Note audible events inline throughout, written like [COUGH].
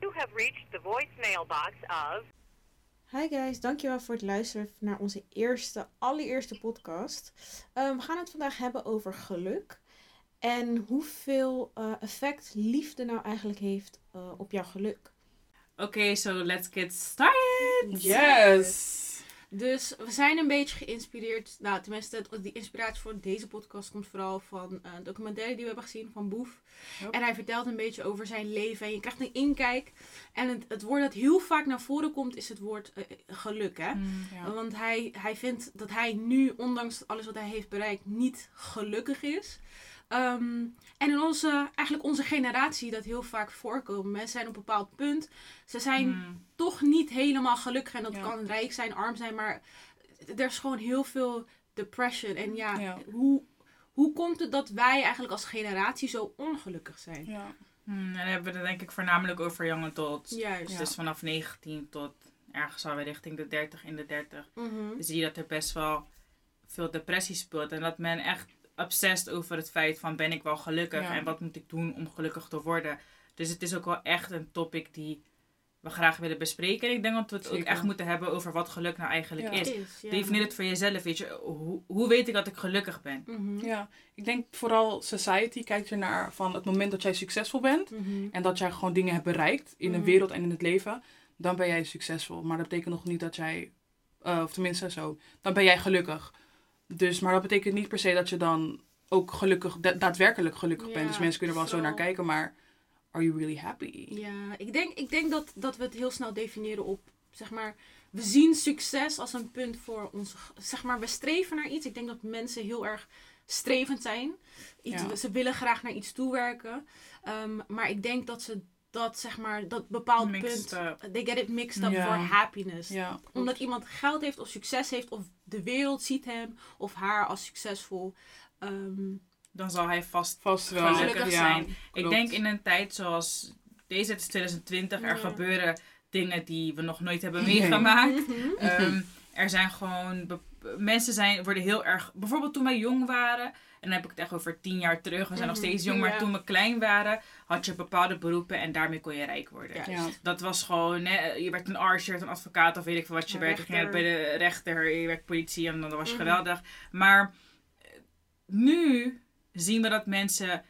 You have reached the voicemail box of Hi guys, dankjewel voor het luisteren naar onze eerste, allereerste podcast. Eh, we gaan het vandaag hebben over geluk. En hoeveel eh, effect liefde nou eigenlijk heeft eh, op jouw geluk. Oké, so let's get started. Yes! Dus we zijn een beetje geïnspireerd. Nou, tenminste, die inspiratie voor deze podcast komt vooral van een documentaire die we hebben gezien van Boef. Yep. En hij vertelt een beetje over zijn leven. En je krijgt een inkijk. En het, het woord dat heel vaak naar voren komt is het woord eh, geluk. Hè? Mm, Ja. Want hij, hij vindt dat hij nu, ondanks alles wat hij heeft bereikt, niet gelukkig is. Ehm, en in onze, eigenlijk onze generatie dat heel vaak voorkomen. Mensen zijn op een bepaald punt. Ze zijn Mm, toch niet helemaal gelukkig. En dat Ja. kan rijk zijn, arm zijn. Maar er is gewoon heel veel depression. En ja, Ja. Hoe, hoe komt het dat wij eigenlijk als generatie zo ongelukkig zijn? Ja. mm, en dan hebben we het denk ik voornamelijk over. Juist. Ja. Dus vanaf 19 tot ergens alweer richting de 30 in de 30. Mhm. zie je dat er best wel veel depressie speelt. En dat men echt obsessed over het feit van ben ik wel gelukkig Ja. en wat moet ik doen om gelukkig te worden. Dus het is ook wel echt een topic die we graag willen bespreken. En ik denk dat we het ook echt moeten hebben over wat geluk nou eigenlijk Ja. is. Is, ja. Definieer het voor jezelf, weet je. Hoe, hoe weet ik dat ik gelukkig ben? Mhm. ja, ik denk vooral society kijkt er naar van het moment dat jij succesvol bent Mhm. en dat jij gewoon dingen hebt bereikt in de Mhm. wereld en in het leven, dan ben jij succesvol. Maar dat betekent nog niet dat jij, eh, of tenminste zo, dan ben jij gelukkig. Dus, maar dat betekent niet per se dat je dan ook gelukkig, da- daadwerkelijk gelukkig Ja, bent. Dus mensen kunnen er wel zo naar kijken, maar are you really happy? Ja, ik denk, ik denk dat, dat we het heel snel definiëren op, zeg maar, we zien succes als een punt voor ons, zeg maar, we streven naar iets. Ik denk dat mensen heel erg strevend zijn. Iets, Ja. Ze willen graag naar iets toewerken. Ehm, maar ik denk dat ze dat, zeg maar, dat bepaald Mixed punt, they get it mixed up Ja. for happiness. Omdat iemand geld heeft of succes heeft of de wereld ziet hem of haar als succesvol. Ehm, Dan zal hij vast vast wel. Gelukkig ja, zijn. Ik denk in een tijd zoals deze, het is 2020, er gebeuren dingen die we nog nooit hebben meegemaakt. mhm. Ehm, er zijn gewoon, mensen zijn, worden heel erg, bijvoorbeeld toen wij jong waren, en dan heb ik het echt over tien jaar terug, we zijn nog Mhm. steeds jong, maar Ja. toen we klein waren, had je bepaalde beroepen en daarmee kon je rijk worden. Ja. Ja. Dat was gewoon, hè, je werd een arts, je werd een advocaat of weet ik veel wat je Een werd. Je bij de rechter, je werd politie en dan was je Mhm. geweldig. Maar eh, nu zien we dat mensen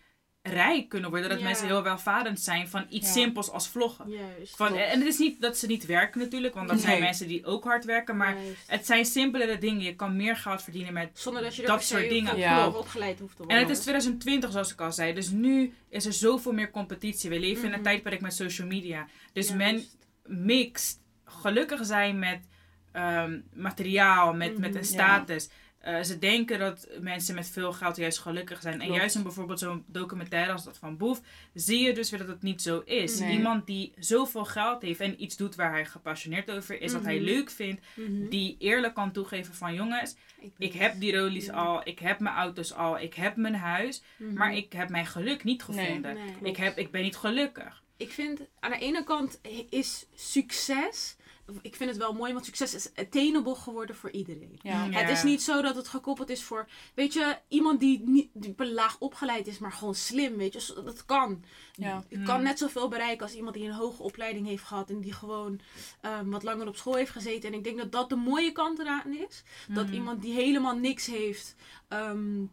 rijk kunnen worden. Dat Ja. mensen heel welvarend zijn van iets Ja. simpels als vloggen. Juist. Van, Klopt. en het is niet dat ze niet werken natuurlijk, want dat zijn mensen die ook hard werken. Maar Juist. het zijn simpelere dingen. Je kan meer geld verdienen met... Zonder dat je dat soort dingen. Ja. voor opgeleid hoeft te En worden. het is 2020 zoals ik al zei. Dus nu is er zoveel meer competitie. We leven in Mhm. een tijdperk met social media. Dus Juist. men mixt gelukkig zijn met ehm, materiaal, met, met Mhm. een status. Eh, ze denken dat mensen met veel geld juist gelukkig zijn. En juist in bijvoorbeeld zo'n documentaire als dat van Boef, zie je dus weer dat het niet zo is. Nee. Iemand die zoveel geld heeft en iets doet waar hij gepassioneerd over is, wat hij Mhm. leuk vindt, Mhm. die eerlijk kan toegeven van jongens, ik heb die Rollies Ja. al, ik heb mijn auto's al, ik heb mijn huis, Mhm. maar ik heb mijn geluk niet Nee. gevonden. Nee. Ik, heb, ik ben niet gelukkig. Ik vind aan de ene kant is succes. Ik vind het wel mooi, want succes is attainable geworden voor iedereen. Ja. Ja. Het is niet zo dat het gekoppeld is voor, weet je, iemand die niet die laag opgeleid is, maar gewoon slim, weet je. Dat kan. Ja. Je kan Mm. net zoveel bereiken als iemand die een hoge opleiding heeft gehad en die gewoon ehm, wat langer op school heeft gezeten. En ik denk dat dat de mooie kant eraan is. Dat Mm. iemand die helemaal niks heeft, ehm,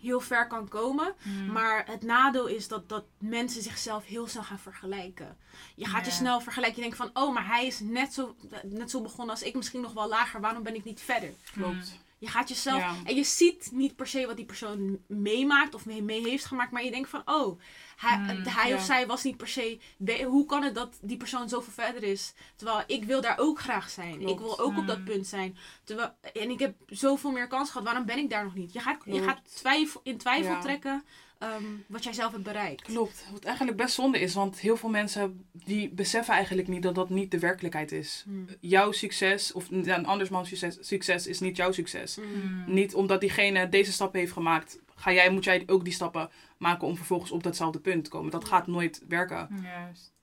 heel ver kan komen. Mm. Maar het nadeel is dat, dat mensen zichzelf heel snel gaan vergelijken. Je gaat je snel vergelijken. Je denkt van, oh, maar hij is net zo, net zo begonnen als ik. Misschien nog wel lager. Waarom ben ik niet verder? Klopt. Je gaat jezelf... Ja. En je ziet niet per se wat die persoon meemaakt of mee, mee heeft gemaakt. Maar je denkt van, oh, hij, Hmm, hij of zij was niet per se... Hoe kan het dat die persoon zoveel verder is? Terwijl ik wil daar ook graag zijn. Klopt. Ik wil ook op dat Hmm. punt zijn. Terwijl, en ik heb zoveel meer kans gehad. Waarom ben ik daar nog niet? Je gaat, je gaat twijfel, in twijfel Ja. trekken ehm, wat jij zelf hebt bereikt. Klopt. Wat eigenlijk best zonde is, want heel veel mensen die beseffen eigenlijk niet dat dat niet de werkelijkheid is. Hmm. Jouw succes, of een andermans succes, succes is niet jouw succes. Hmm. Mm. Niet omdat diegene deze stappen heeft gemaakt, ga jij, moet jij ook die stappen maken om vervolgens op datzelfde punt te komen. Dat gaat nooit werken. Juist.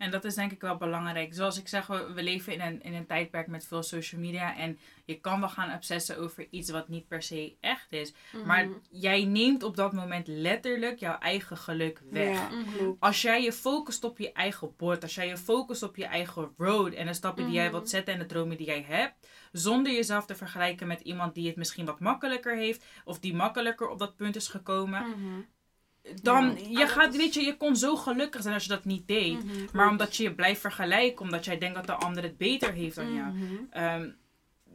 En dat is denk ik wel belangrijk. Zoals ik zeg, we, we leven in een, in een tijdperk met veel social media. En je kan wel gaan obsessen over iets wat niet per se echt is. Maar Mhm. jij neemt op dat moment letterlijk jouw eigen geluk weg. Ja, Mhm. Als jij je focust op je eigen bord, als jij je focust op je eigen road en de stappen die jij Mhm. wilt zetten en de dromen die jij hebt, zonder jezelf te vergelijken met iemand die het misschien wat makkelijker heeft of die makkelijker op dat punt is gekomen. Dan Ja. je gaat, weet je, je kon zo gelukkig zijn als je dat niet deed. Mhm. Maar omdat je je blijft vergelijken, omdat jij denkt dat de ander het beter heeft dan jou, Mhm. ehm,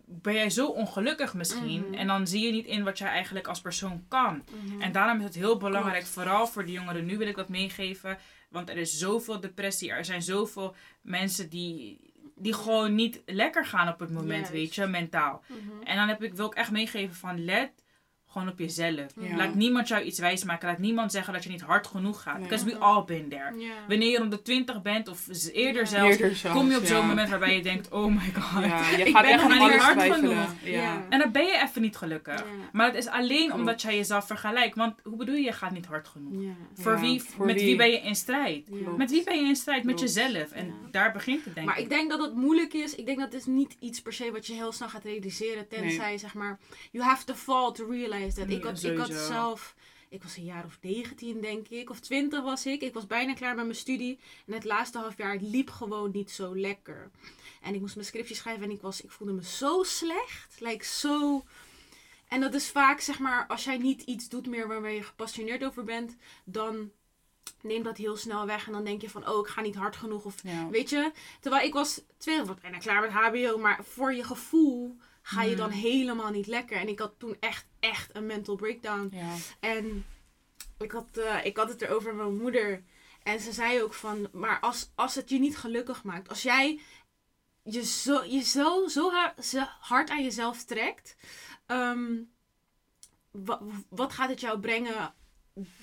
ben jij zo ongelukkig misschien. Mhm. En dan zie je niet in wat jij eigenlijk als persoon kan. En daarom is het heel belangrijk, vooral voor de jongeren, nu wil ik dat meegeven. Want er is zoveel depressie, er zijn zoveel mensen die, die gewoon niet lekker gaan op het moment, weet je, mentaal. En dan heb ik, wil ik echt meegeven van let gewoon op jezelf. Laat niemand jou iets wijsmaken. Laat niemand zeggen dat je niet hard genoeg gaat. Nee. Because we all been there. Wanneer je rond de 20 bent of eerder zelfs, Eerder zelfs, kom je op ja. zo'n moment waarbij je denkt, oh my [LAUGHS] god. Ja, je Ik gaat ben echt nog niet alles hard twijfelen. genoeg. En dan ben je even niet gelukkig. Ja. Maar het is alleen Klopt. omdat jij jezelf vergelijkt. Want hoe bedoel je, je gaat niet hard genoeg? Ja. Voor Ja, wie, voor met wie? wie? ben je in strijd? Ja. Met wie ben je in strijd? Met Klopt. jezelf. En Ja. daar begint het denk Maar ik. ik denk dat het moeilijk is. Ik denk dat het is niet iets per se wat je heel snel gaat realiseren. Tenzij, zeg maar, you have to fall to realize Nee, ik, had, ik had zelf, ik was een jaar of 19 denk ik. Of 20 was ik. Ik was bijna klaar met mijn studie. En het laatste half jaar liep gewoon niet zo lekker. En ik moest mijn scriptie schrijven en ik, was, ik voelde me zo slecht. Like zo... En dat is vaak, zeg maar, als jij niet iets doet meer waar je gepassioneerd over bent, dan neemt dat heel snel weg. En dan denk je van, oh, ik ga niet hard genoeg. Of Ja. Weet je, terwijl ik was twee was bijna klaar met HBO, maar voor je gevoel ga je dan helemaal niet lekker. En ik had toen echt, echt een mental breakdown. Ja. En ik had, eh, ik had het erover met mijn moeder. En ze zei ook van, maar als, als het je niet gelukkig maakt, als jij je zo, je zo, zo ha- zo hard aan jezelf trekt, ehm, wa- wat gaat het jou brengen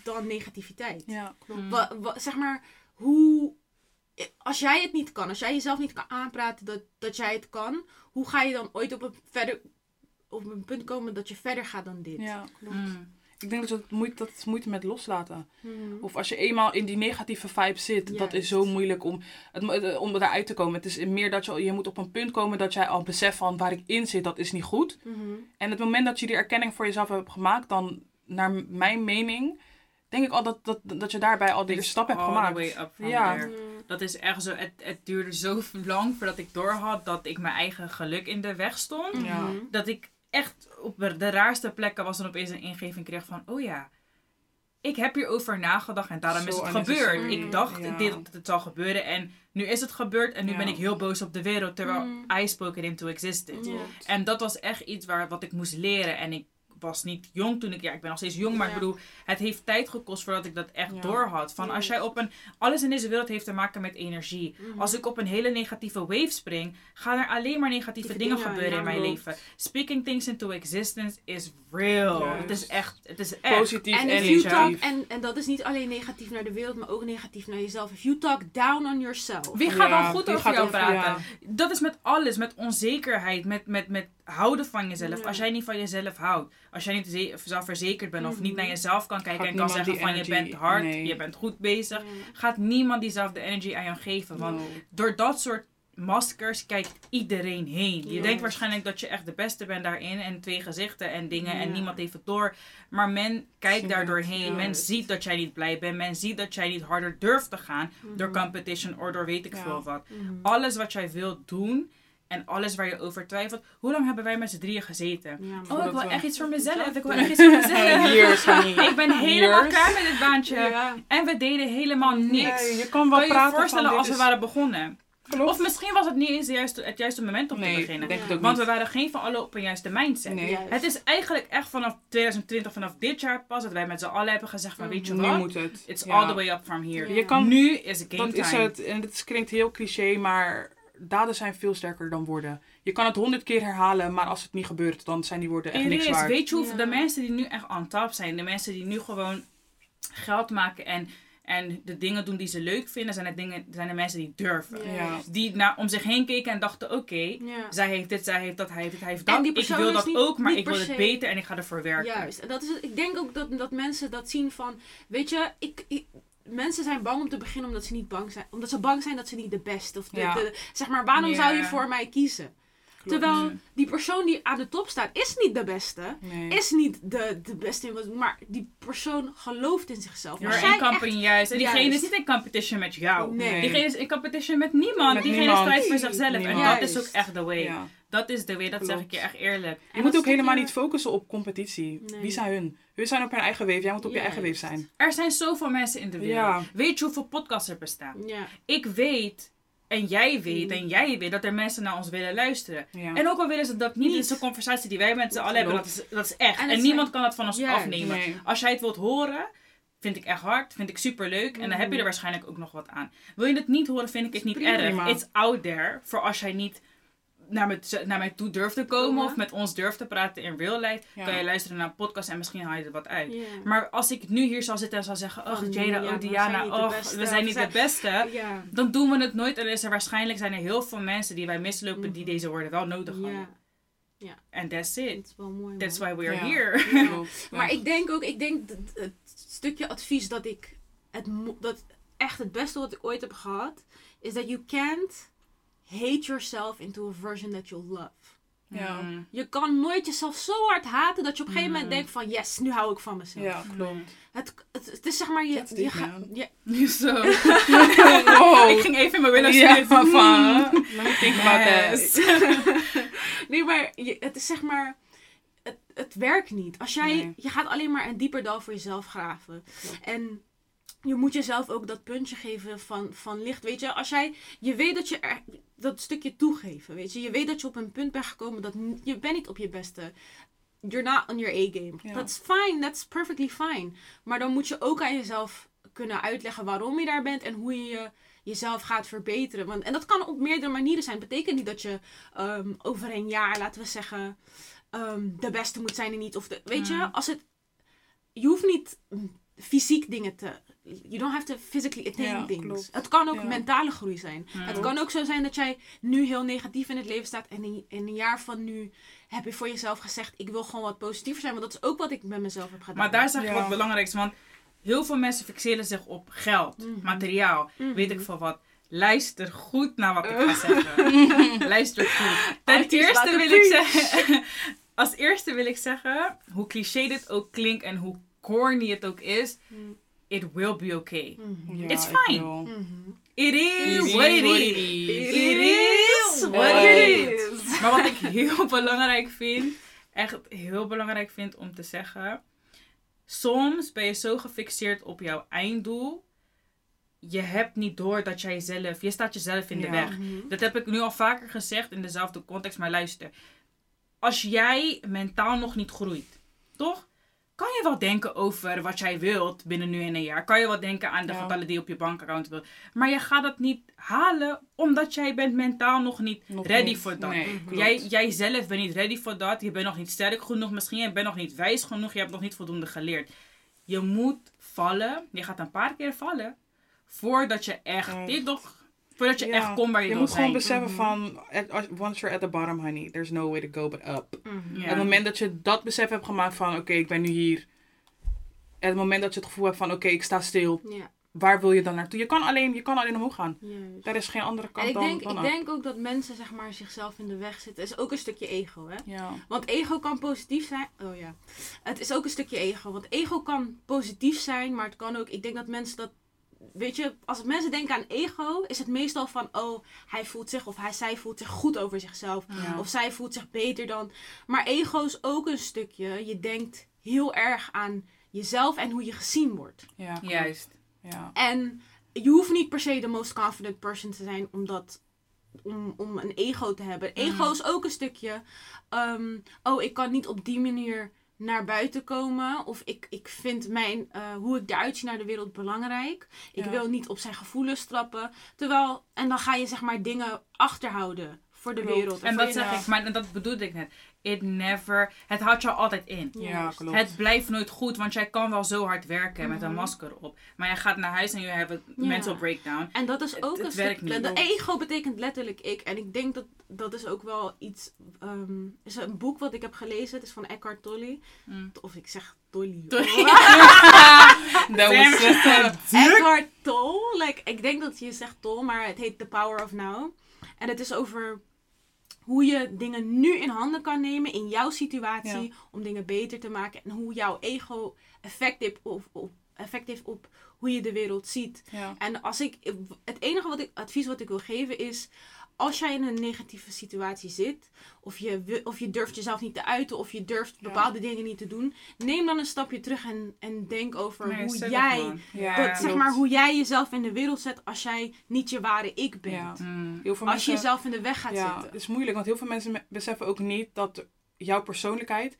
dan negativiteit? Ja, klopt. Mm. Wa- wa- zeg maar, hoe. Als jij het niet kan, als jij jezelf niet kan aanpraten dat, dat jij het kan, hoe ga je dan ooit op een, verder, op een punt komen dat je verder gaat dan dit? Ja, klopt. Mm. Ik denk dat het moeite, dat is moeite met loslaten. Mhm. Of als je eenmaal in die negatieve vibe zit, dat is zo moeilijk om, het, eh, om eruit te komen. Het is meer dat je, je moet op een punt komen dat jij al beseft van waar ik in zit, dat is niet goed. Mhm. En het moment dat je die erkenning voor jezelf hebt gemaakt, dan naar mijn mening, denk ik al dat, dat, dat je daarbij al eerste stap hebt All the gemaakt. way up from Ja. there. Dat is echt zo. Het, het duurde zo lang voordat ik doorhad dat ik mijn eigen geluk in de weg stond. Mhm. Ja. Dat ik echt op de raarste plekken was en opeens een ingeving kreeg van: oh ja. Ik heb hierover nagedacht en daarom Zo is het gebeurd. Ik dacht Ja. dit, dat het zou gebeuren en nu is het gebeurd en nu Ja. ben ik heel boos op de wereld terwijl Mhm. I spoke it into existence. Ja. En dat was echt iets waar, wat ik moest leren. En ik was niet jong toen ik... Ja, ik ben nog steeds jong, maar Ja. ik bedoel... Het heeft tijd gekost voordat ik dat echt Ja. door had. Van als jij op een... Alles in deze wereld heeft te maken met energie. Mhm. Als ik op een hele negatieve wave spring... gaan er alleen maar negatieve dingen, dingen, gebeuren in mijn leven. Speaking things into existence is real. Juist. Het is echt... Het is echt. Positief En, en if you talk, negatief. en, en dat is niet alleen negatief naar de wereld, maar ook negatief naar jezelf. If you talk down on yourself. Wie gaat Ja, dan goed over jou praten? ja. Dat is met alles, met onzekerheid, met, met, met houden van jezelf. Ja. Als jij niet van jezelf houdt, als jij niet ze- zelfverzekerd bent of Mhm. niet naar jezelf kan kijken Gaat en kan zeggen van je bent hard, nee. je bent goed bezig, Ja. gaat niemand diezelfde energy aan jou geven. Want No. door dat soort maskers kijkt iedereen heen. Je Ja. denkt waarschijnlijk dat je echt de beste bent daarin en twee gezichten en dingen en niemand heeft het door. Maar men kijkt daar doorheen. Men ziet dat jij niet blij bent. Men ziet dat jij niet harder durft te gaan door Mhm. competition of door weet ik veel wat. Mhm. Alles wat jij wilt doen en alles waar je over twijfelt. Hoe lang hebben wij met z'n drieën gezeten? Ja, Oh, ik wil echt iets voor mezelf. Ik wil echt iets voor mezelf. Years, honey. [LAUGHS] Ik ben helemaal Years. klaar met dit baantje. Ja. En we deden helemaal niks. Nee, je kan wel Kan je voorstellen als dit we is- waren begonnen? Klopt. Of misschien was het niet eens juiste, het juiste moment om te beginnen. denk het ook Want we waren geen van allen op een juiste mindset. Nee. Juist. Het is eigenlijk echt vanaf 2020, vanaf dit jaar pas, dat wij met z'n allen hebben gezegd van, weet je Nu wat? moet het. It's Ja. all the way up from here. Ja. Je kan- nu is het game Dat is het. En het klinkt heel cliché, maar daden zijn veel sterker dan woorden. Je kan het honderd keer herhalen, maar als het niet gebeurt, dan zijn die woorden echt niks is. waard. Weet je hoeveel Ja. de mensen die nu echt on top zijn, de mensen die nu gewoon geld maken en, en de dingen doen die ze leuk vinden, zijn de, dingen, zijn de mensen die durven. Ja. Ja. Die naar, om zich heen keken en dachten, oké, Ja. zij heeft dit, zij heeft dat, hij heeft dit, hij heeft dat. Ik wil dat niet- ook, maar ik wil het beter en ik ga ervoor werken. Juist. En dat is het. Ik denk ook dat, dat mensen dat zien van, weet je, ik, ik- mensen zijn bang om te beginnen omdat ze niet bang zijn. Omdat ze bang zijn dat ze niet de beste of de, Ja. de- zeg maar, waarom zou je voor mij kiezen? Klopt. Terwijl die persoon die aan de top staat, is niet de beste. Nee. Is niet de, de beste in wat, maar die persoon gelooft in zichzelf. You're Als in juist. En diegene Juist. is niet in competition met jou. Nee. Diegene is in competition met niemand. Met diegene niemand. strijdt voor zichzelf. En dat is ook echt de way. Ja. Dat is de way, dat zeg ik je echt eerlijk. Je moet ook helemaal niet focussen op competitie. Nee. Wie zijn hun? Hun zijn op hun eigen weef. Jij moet op je eigen weef zijn. Er zijn zoveel mensen in de wereld. Ja. Weet je hoeveel podcasts er bestaan? Ja. Ik weet, en jij weet, Mm. en jij weet dat er mensen naar ons willen luisteren. Ja. En ook al willen ze dat niet, Niet. is een conversatie die wij met z'n allen hebben. Dat is, dat is echt. En niemand zijn- kan dat van ons afnemen. Nee. Als jij het wilt horen, vind ik echt hard. Vind ik super leuk. En dan heb je er waarschijnlijk ook nog wat aan. Wil je het niet horen, vind ik het niet Prima. erg. It's out there. Voor als jij niet naar mij, naar mij toe durft te komen. Komen. Of met ons durft te praten in real life. Ja. Kan je luisteren naar een podcast en misschien haal je er wat uit. Maar als ik nu hier zal zitten en zal zeggen... Oh, Oh, Jada, ja, oh, we zijn Diana, niet de oh, beste. we zijn niet zijn- de beste. [LAUGHS] Ja. Dan doen we het nooit. En is er waarschijnlijk zijn er heel veel mensen die wij mislopen... die deze woorden wel nodig hadden. Ja. En that's it. Dat is wel mooi. That's why we are Ja. here. Ja. [LAUGHS] Maar ik denk ook, ik denk dat het stukje advies dat ik, het, dat echt het beste wat ik ooit heb gehad, is dat you can't hate yourself into a version that you love. Ja. Mm. Je kan nooit jezelf zo hard haten dat je op een gegeven Mm. moment denkt van yes, nu hou ik van mezelf. Ja, klopt. Het, het, het is zeg maar je, je man. je, [LAUGHS] Zo. [LAUGHS] Wow. Ik ging even in mijn willen Smith. van, Mm. van. Let me think about that. nee, maar je, het is zeg maar, het, het werkt niet. Als jij, Nee. je gaat alleen maar een dieper dal voor jezelf graven. En je moet jezelf ook dat puntje geven van, van licht. Weet je, als jij, je weet dat je er, dat stukje toegeven, weet je. Je weet dat je op een punt bent gekomen dat je bent niet op je beste. You're not on your A-game. Ja. That's fine, that's perfectly fine. Maar dan moet je ook aan jezelf kunnen uitleggen waarom je daar bent en hoe je je jezelf gaat verbeteren. Want, en dat kan op meerdere manieren zijn. Het betekent niet dat je ehm, over een jaar, laten we zeggen, ehm, de beste moet zijn en niet. Of de, weet je, Mm. als het. Je hoeft niet mm, fysiek dingen te. You don't have to physically attain Ja, things. klopt. Het kan ook Ja. mentale groei zijn. Ja. Het kan ook zo zijn dat jij nu heel negatief in het leven staat. En in, in een jaar van nu heb je voor jezelf gezegd: Ik wil gewoon wat positiever zijn. Want dat is ook wat ik met mezelf heb gedaan. Maar daar zeg ik Ja. wat belangrijks. Want heel veel mensen fixeren zich op geld, Mhm. materiaal, Mhm. weet ik veel wat. Luister goed naar wat ik ga [LAUGHS] zeggen. Luister goed. Ten eerste wil ik zeggen... [LAUGHS] Als eerste wil ik zeggen, hoe cliché dit ook klinkt en hoe corny het ook is, Mhm. It will be okay. Mhm. Ja, It's fine. It is is what it what is. it is. It is what it is. Maar wat ik heel [LAUGHS] belangrijk vind, echt heel belangrijk vind om te zeggen. Soms ben je zo gefixeerd op jouw einddoel. Je hebt niet door dat jij zelf, je staat jezelf in de Ja. weg. Mhm. Dat heb ik nu al vaker gezegd in dezelfde context, maar luister. Als jij mentaal nog niet groeit, toch? Kan je wel denken over wat jij wilt binnen nu en een jaar. Kan je wel denken aan de Ja. getallen die je op je bankaccount wilt. Maar je gaat dat niet halen omdat jij bent mentaal nog niet Nog ready niet. voor dat. Nee, Mhm. klopt. Jij, jij zelf bent niet ready voor dat. Je bent nog niet sterk genoeg misschien. Je bent nog niet wijs genoeg. Je hebt nog niet voldoende geleerd. Je moet vallen. Je gaat een paar keer vallen. Voordat je echt, dit toch, voordat je Ja, echt komt waar je, Je wil moet gewoon beseffen Mhm. van, once you're at the bottom, honey, there's no way to go but up. Mhm. Ja. Op het moment dat je dat besef hebt gemaakt van, oké, ik ben nu hier. En het moment dat je het gevoel hebt van, oké, ik sta stil. Ja, Waar wil je dan naartoe? Je kan alleen, je kan alleen omhoog gaan. juist. Daar is geen andere kant En ik dan, denk, dan ik up. denk ook dat mensen zeg maar, zichzelf in de weg zitten. is ook een stukje ego, hè? Ja. Want ego kan positief zijn. Oh ja. Het is ook een stukje ego. Want ego kan positief zijn, maar het kan ook. Ik denk dat mensen dat. Weet je, als mensen denken aan ego, is het meestal van: oh, hij voelt zich of hij, zij voelt zich goed over zichzelf. Ja. Of zij voelt zich beter dan. Maar ego is ook een stukje. Je denkt heel erg aan jezelf en hoe je gezien wordt. Ja. Juist. Ja. En je hoeft niet per se de most confident person te zijn om, dat, om, om een ego te hebben. Ego is ook een stukje. ehm, oh, ik kan niet op die manier naar buiten komen. Of ik, ik vind mijn, eh, hoe ik eruit zie naar de wereld belangrijk. Ik Ja. wil niet op zijn gevoelens trappen. Terwijl, en dan ga je zeg maar dingen achterhouden voor de wereld. En dat zeg ik, maar en dat bedoelde ik net. It never, het houdt je altijd in. Ja, klopt. Het blijft nooit goed, want jij kan wel zo hard werken met een Mhm. masker op. Maar jij gaat naar huis en je hebt een Ja. mental breakdown. En dat is ook het een werkt stuk... niet. De ego betekent letterlijk ik. En ik denk dat dat is ook wel iets... ehm is een boek wat ik heb gelezen. Het is van Eckhart Tolle. Mm. Of ik zeg Tolle. Tolle. [LAUGHS] [LAUGHS] Dat was uh, Eckhart Tolle. Like, ik denk dat je zegt Tolle, maar het heet The Power of Now. En het is over hoe je dingen nu in handen kan nemen in jouw situatie. Ja. Om dingen beter te maken. En hoe jouw ego effect heeft op, op, effect heeft op hoe je de wereld ziet. ja. En als ik, het enige wat ik, advies wat ik wil geven is, als jij in een negatieve situatie zit, of je, of je durft jezelf niet te uiten, of je durft Ja. bepaalde dingen niet te doen, neem dan een stapje terug en, en denk over Nee, hoe jij, gewoon. Ja, dat, zeg maar, hoe jij jezelf in de wereld zet als jij niet je ware ik bent. Ja. Mm. Heel veel Als je mensen, jezelf in de weg gaat ja, zitten. het is moeilijk, want heel veel mensen me- beseffen ook niet dat jouw persoonlijkheid,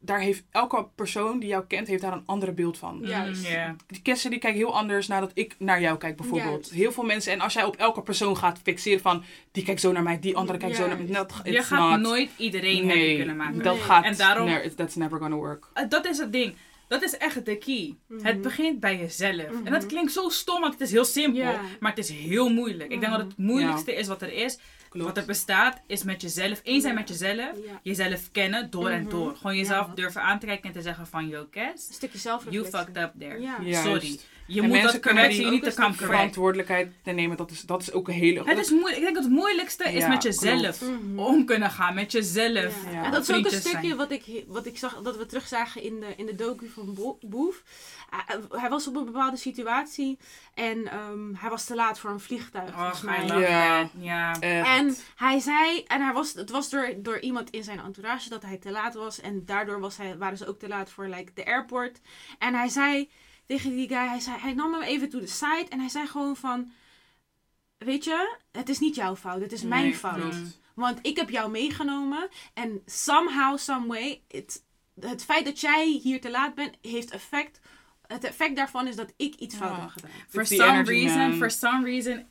daar heeft elke persoon die jou kent, heeft daar een andere beeld van. Juist. Mm, ja. Die Kessie die kijkt heel anders nadat ik naar jou kijk bijvoorbeeld. Juist. Heel veel mensen, en als jij op elke persoon gaat fixeren van, die kijkt zo naar mij, die andere kijkt zo naar mij. Dat, Je gaat not- nooit iedereen happy nee, kunnen maken. dat Nee. gaat, En daarom- that's never gonna work. Uh, dat is het ding. Dat is echt de key. Mhm. Het begint bij jezelf. Mhm. En dat klinkt zo stom, want het is heel simpel. Maar het is heel moeilijk. Ik denk dat het moeilijkste is wat er is. Klopt. Wat er bestaat, is met jezelf. Eens zijn Ja. met jezelf. Ja. Jezelf kennen, door en Mhm. door. Gewoon jezelf Ja. durven aan te kijken en te zeggen van... Yo, Kes, Een stukje you fucked up there. Ja. Juist. Je En moet mensen dat kunnen correctie die niet correct. Verantwoordelijkheid te nemen, dat is, dat is ook een hele... Het is moeilijk. Ik denk dat het moeilijkste is Ja, met jezelf. Mhm. Om kunnen gaan met jezelf. Ja. Ja. En dat is ook een stukje zijn. wat ik, wat ik zag, dat we terugzagen in de, in de docu van Bo- Boef. Hij- Hij was op een bepaalde situatie en ehm, hij was te laat voor een vliegtuig. volgens mij. Ja. Ja. En hij zei, en hij was, het was door, door iemand in zijn entourage dat hij te laat was. En daardoor was hij, waren ze ook te laat voor like, de airport. En hij zei tegen die guy, hij, zei, hij nam hem even to the side. En hij zei gewoon van, weet je, het is niet jouw fout, het is mijn fout. klopt. Want ik heb jou meegenomen. En somehow, some way, it, het feit dat jij hier te laat bent, heeft effect. Het effect daarvan is dat ik iets fout heb gedaan. For some reason, for some reason.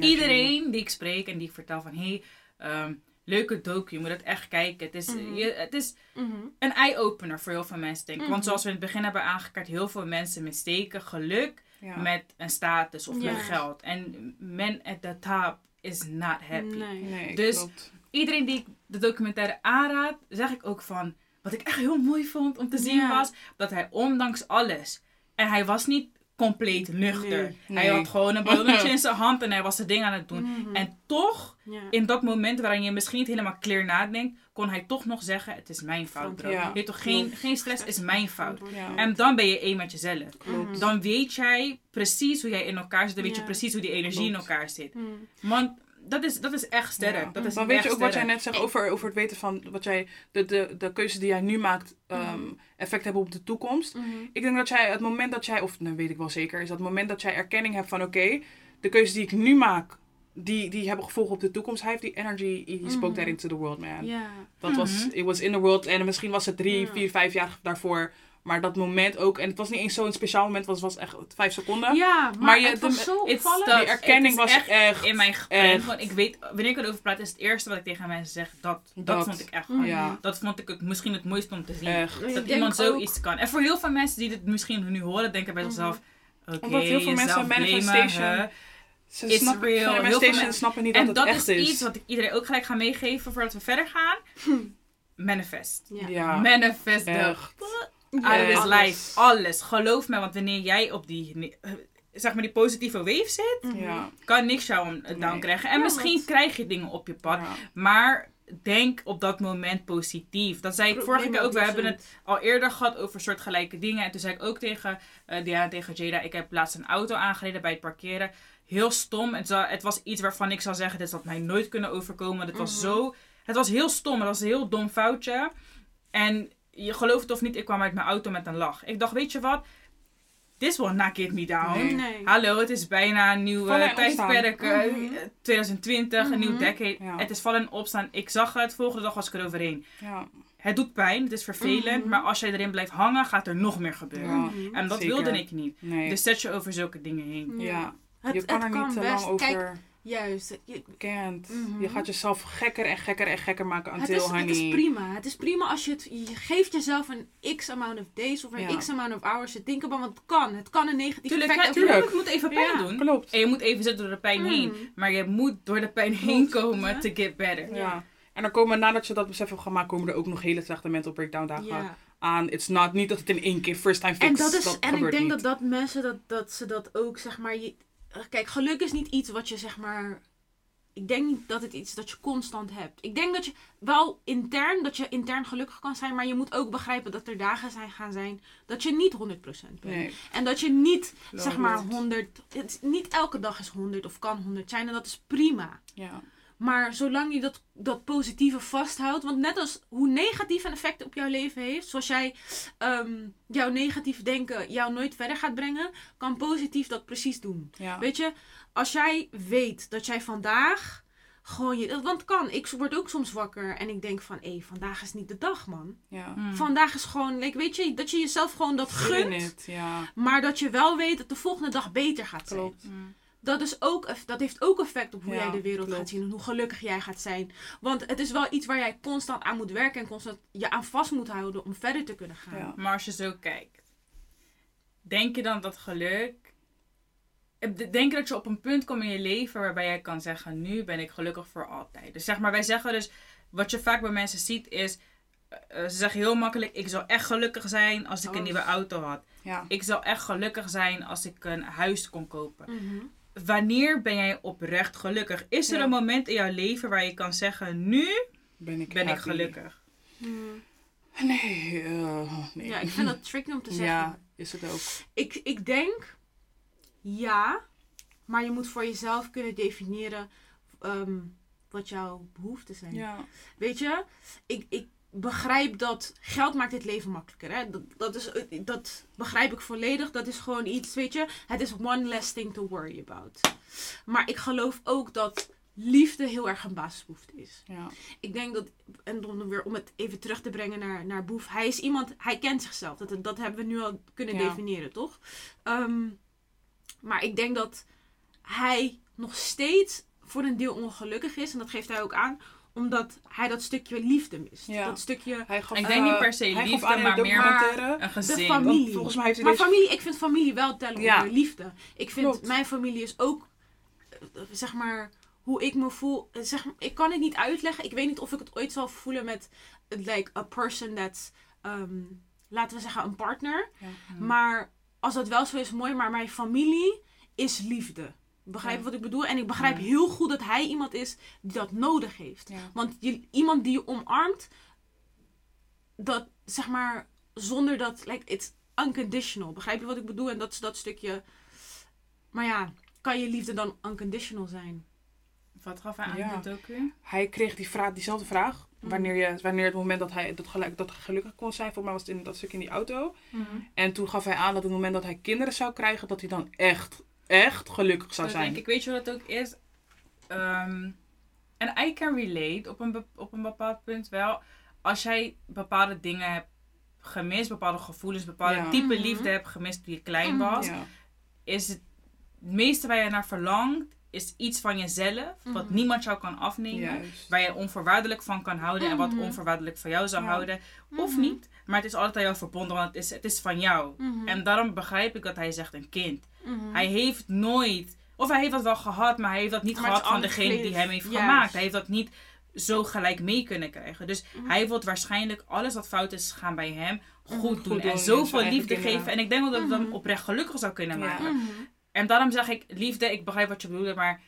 Iedereen die ik spreek en die ik vertel van... Hey, ehm, leuke docu, je moet het echt kijken. Het is, Mhm. je, het is Mhm. een eye-opener voor heel veel mensen, denk ik. Want Mhm. zoals we in het begin hebben aangekaart... heel veel mensen misteken geluk Ja. met een status of Ja. met geld. En men at the top is not happy. Nee. Nee, Dus- klopt. Iedereen die ik de documentaire aanraad, zeg ik ook van... Wat ik echt heel mooi vond om te zien Ja. was... dat hij ondanks alles... en hij was niet compleet nuchter. Nee. Hij had gewoon een ballonnetje [LAUGHS] in zijn hand en hij was zijn ding aan het doen. Mhm. En toch, Ja. in dat moment waarin je misschien niet helemaal clear nadenkt, kon hij toch nog zeggen: Het is mijn fout, bro. Ja. Je weet toch, geen, geen stress is mijn fout. Ja. En dan ben je één met jezelf. Klopt. Dan weet jij precies hoe jij in elkaar zit. Dan weet je precies hoe die energie in elkaar zit. Mhm. Want dat is, dat is echt sterk. Ja. Dat is dan weet je ook wat jij net zegt over, over het weten van wat jij, de, de, de keuze die jij nu maakt, ehm, effect hebben op de toekomst. Mhm. Ik denk dat jij, het moment dat jij, of dat weet ik wel zeker, is dat het moment dat jij erkenning hebt van oké, de keuzes die ik nu maak, die, die hebben gevolgen op de toekomst. Hij heeft die energy, he spoke Mhm. that into the world, man. Ja. Dat was, Mhm. it was in the world en misschien was het drie, Ja. vier, vijf jaar daarvoor. Maar dat moment ook, en het was niet eens zo'n speciaal moment, het was, echt vijf seconden. Ja, maar, Maar je- het was de- zo opvallend. Die erkenning was echt, in mijn geprent. echt. Want ik weet, wanneer ik erover praat, is het eerste wat ik tegen mensen zeg. Dat, dat, Dat. vond ik echt Mhm. ja, Dat vond ik het, misschien het mooiste om te zien. echt. Dat iemand ook- zoiets kan. En voor heel veel mensen die dit misschien nu horen, denken bij Mhm. zichzelf... Oké, Omdat heel veel mensen manifestation-. Ze It's snappen, real. Heel veel manifestation men- snappen niet En dat dat het is echt is. iets wat ik iedereen ook gelijk ga meegeven voordat we verder gaan. Manifest. Ja. Ja, Manifest echt. Out of this Alles. life. Alles. Geloof me, want wanneer jij op die, eh, zeg maar die positieve wave zit, Mhm. Ja. kan niks jou een down Nee. krijgen. En Ja, misschien want- krijg je dingen op je pad. Ja. Maar denk op dat moment positief. Dat zei ik vorige keer ook. We hebben het al eerder gehad over soortgelijke dingen. En toen zei ik ook tegen eh Diana, tegen Jada. Ik heb laatst een auto aangereden bij het parkeren. Heel stom. Het, zou- het was iets waarvan ik zou zeggen, dit had mij nooit kunnen overkomen. Het was Mhm. zo... Het was heel stom. Het was een heel dom foutje. En je gelooft het of niet, ik kwam uit mijn auto met een lach. Ik dacht, weet je wat? This will not get me down. Nee. Nee. Hallo, het is bijna een nieuw tijdperk. eh, Mhm. 2020, een nieuw Mhm. decade. Ja. Het is vallen en opstaan. Ik zag het, volgende dag was ik eroverheen. Ja. Het doet pijn, het is vervelend, Mhm. maar als jij erin blijft hangen, gaat er nog meer gebeuren. Ja. En dat Zeker. wilde ik niet. Nee. Dus zet je over zulke dingen heen. ja. Het, je kan het er niet te best. lang over... Kijk, Juist. Je, Kent. Mhm. Je gaat jezelf gekker en gekker en gekker maken is, honey. het is prima. Het is prima als je het... Je geeft jezelf een x amount of days of een Ja. x amount of hours te denken. Want het kan. Het kan een negatief Tuurlijk, effect tuurlijk, het moet even pijn Ja. doen. Klopt. En je moet even zitten door de pijn Mm. heen. Maar je moet door de pijn heen komen ja. to get better. Ja. En dan komen, nadat je dat besef hebt gemaakt, komen er ook nog hele slechte mental breakdown dagen Ja. aan. It's not, niet dat het in één keer first time fix En, dat is, en ik denk niet. dat, dat mensen dat, dat ze dat ook, zeg maar... Je, kijk, geluk is niet iets wat je, zeg maar... Ik denk niet dat het iets is dat je constant hebt. Ik denk dat je wel intern, dat je intern gelukkig kan zijn. Maar je moet ook begrijpen dat er dagen zijn, gaan zijn dat je niet 100% bent. Nee. En dat je niet, zeg maar, 100... Het, niet elke dag is 100 of kan 100 zijn. En dat is prima. Ja. Maar zolang je dat, dat positieve vasthoudt. Want net als hoe negatief een effect op jouw leven heeft. Zoals jij ehm, jouw negatief denken jou nooit verder gaat brengen. Kan positief dat precies doen. Ja. Weet je, als jij weet dat jij vandaag gewoon je. Want het kan. Ik word ook soms wakker en ik denk van hé, vandaag is niet de dag, man. Ja. Mm. Vandaag is gewoon, like, weet je, dat je jezelf gewoon dat Gun gunt. it, ja. Maar dat je wel weet dat de volgende dag beter gaat zijn. Klopt. Mm. Dat, is ook, dat heeft ook effect op hoe Ja, jij de wereld klopt. gaat zien en hoe gelukkig jij gaat zijn. Want het is wel iets waar jij constant aan moet werken en constant je aan vast moet houden om verder te kunnen gaan. Ja. Maar als je zo kijkt, denk je dan dat geluk. eh, Denk je dat je op een punt komt in je leven waarbij jij kan zeggen: Nu ben ik gelukkig voor altijd. Dus zeg maar, wij zeggen dus. Wat je vaak bij mensen ziet is. eh, eh, ze zeggen heel makkelijk: Ik zou echt gelukkig zijn als ik een Oh. nieuwe auto had. Ja. Ik zou echt gelukkig zijn als ik een huis kon kopen. Mhm. Wanneer ben jij oprecht gelukkig? Is er Ja. een moment in jouw leven waar je kan zeggen: Nu Ben ik ben ik happy. gelukkig? Hmm. Nee, eh, nee. Ja, ik vind dat tricky om te zeggen. Ja, is het ook. Ik, ik denk ja, maar je moet voor jezelf kunnen definiëren ehm, wat jouw behoeften zijn. Ja. Weet je, ik, ik begrijp dat geld maakt dit leven makkelijker. Hè? Dat, dat, is, dat begrijp ik volledig. Dat is gewoon iets, weet je, het is one less thing to worry about. Maar ik geloof ook dat liefde heel erg een basisbehoefte is. Ja. Ik denk dat, en dan weer om het even terug te brengen naar, naar Boef. Hij is iemand, hij kent zichzelf. Dat, dat hebben we nu al kunnen Ja. definiëren, toch? Ehm, maar ik denk dat hij nog steeds voor een deel ongelukkig is. En dat geeft hij ook aan, omdat hij dat stukje liefde mist. Ja. Dat stukje, Hij gaf, Ik denk niet eh, per se liefde, de maar meer Een de gezin. familie. Want volgens mij heeft hij maar deze... familie, ik vind familie wel tellen Ja. onder liefde. Ik vind Klopt. mijn familie is ook, eh, zeg maar, hoe ik me voel. eh, Zeg, maar, ik kan het niet uitleggen. Ik weet niet of ik het ooit zal voelen met, like, a person that's, ehm, laten we zeggen, een partner. Ja. Maar als dat wel zo is, mooi. Maar mijn familie is liefde. Begrijp je Ja. wat ik bedoel? En ik begrijp Ja. heel goed dat hij iemand is die dat nodig heeft. Ja. Want je, iemand die je omarmt, dat zeg maar, zonder dat, like, it's unconditional. Begrijp je wat ik bedoel? En dat is dat stukje. Maar ja, kan je liefde dan unconditional zijn? Wat gaf hij aan Ja. in de docu? Hij kreeg die vraag, diezelfde vraag. Mhm. Wanneer, je, wanneer het moment dat hij dat, gelijk, dat gelukkig kon zijn. Volgens mij was het in dat stuk in die auto. En toen gaf hij aan dat het moment dat hij kinderen zou krijgen, dat hij dan echt, echt gelukkig zou Dat zijn. denk ik, weet je wat het ook is? Ehm, en I can relate op een, op een bepaald punt wel. Als jij bepaalde dingen hebt gemist, bepaalde gevoelens, bepaalde Ja. type Mhm. liefde hebt gemist toen je klein Mhm. was, Ja. is het, het meeste waar je naar verlangt, is iets van jezelf, wat Mhm. niemand jou kan afnemen. Juist. Waar je onvoorwaardelijk van kan houden en wat onvoorwaardelijk van jou zou Ja. houden. Of niet, maar het is altijd aan jou verbonden, want het is, het is van jou. Mhm. En daarom begrijp ik dat hij zegt een kind. Mhm. Hij heeft nooit, of hij heeft dat wel gehad, maar hij heeft dat niet Maar gehad van degene die hem heeft Juist. gemaakt. Hij heeft dat niet zo gelijk mee kunnen krijgen. Dus Mhm. hij wil waarschijnlijk alles wat fout is gaan bij hem goed doen. Goed doen en en zoveel eigen liefde kinderen. geven. En ik denk ook dat het hem oprecht gelukkig zou kunnen Ja. maken. En daarom zeg ik liefde, ik begrijp wat je bedoelt, maar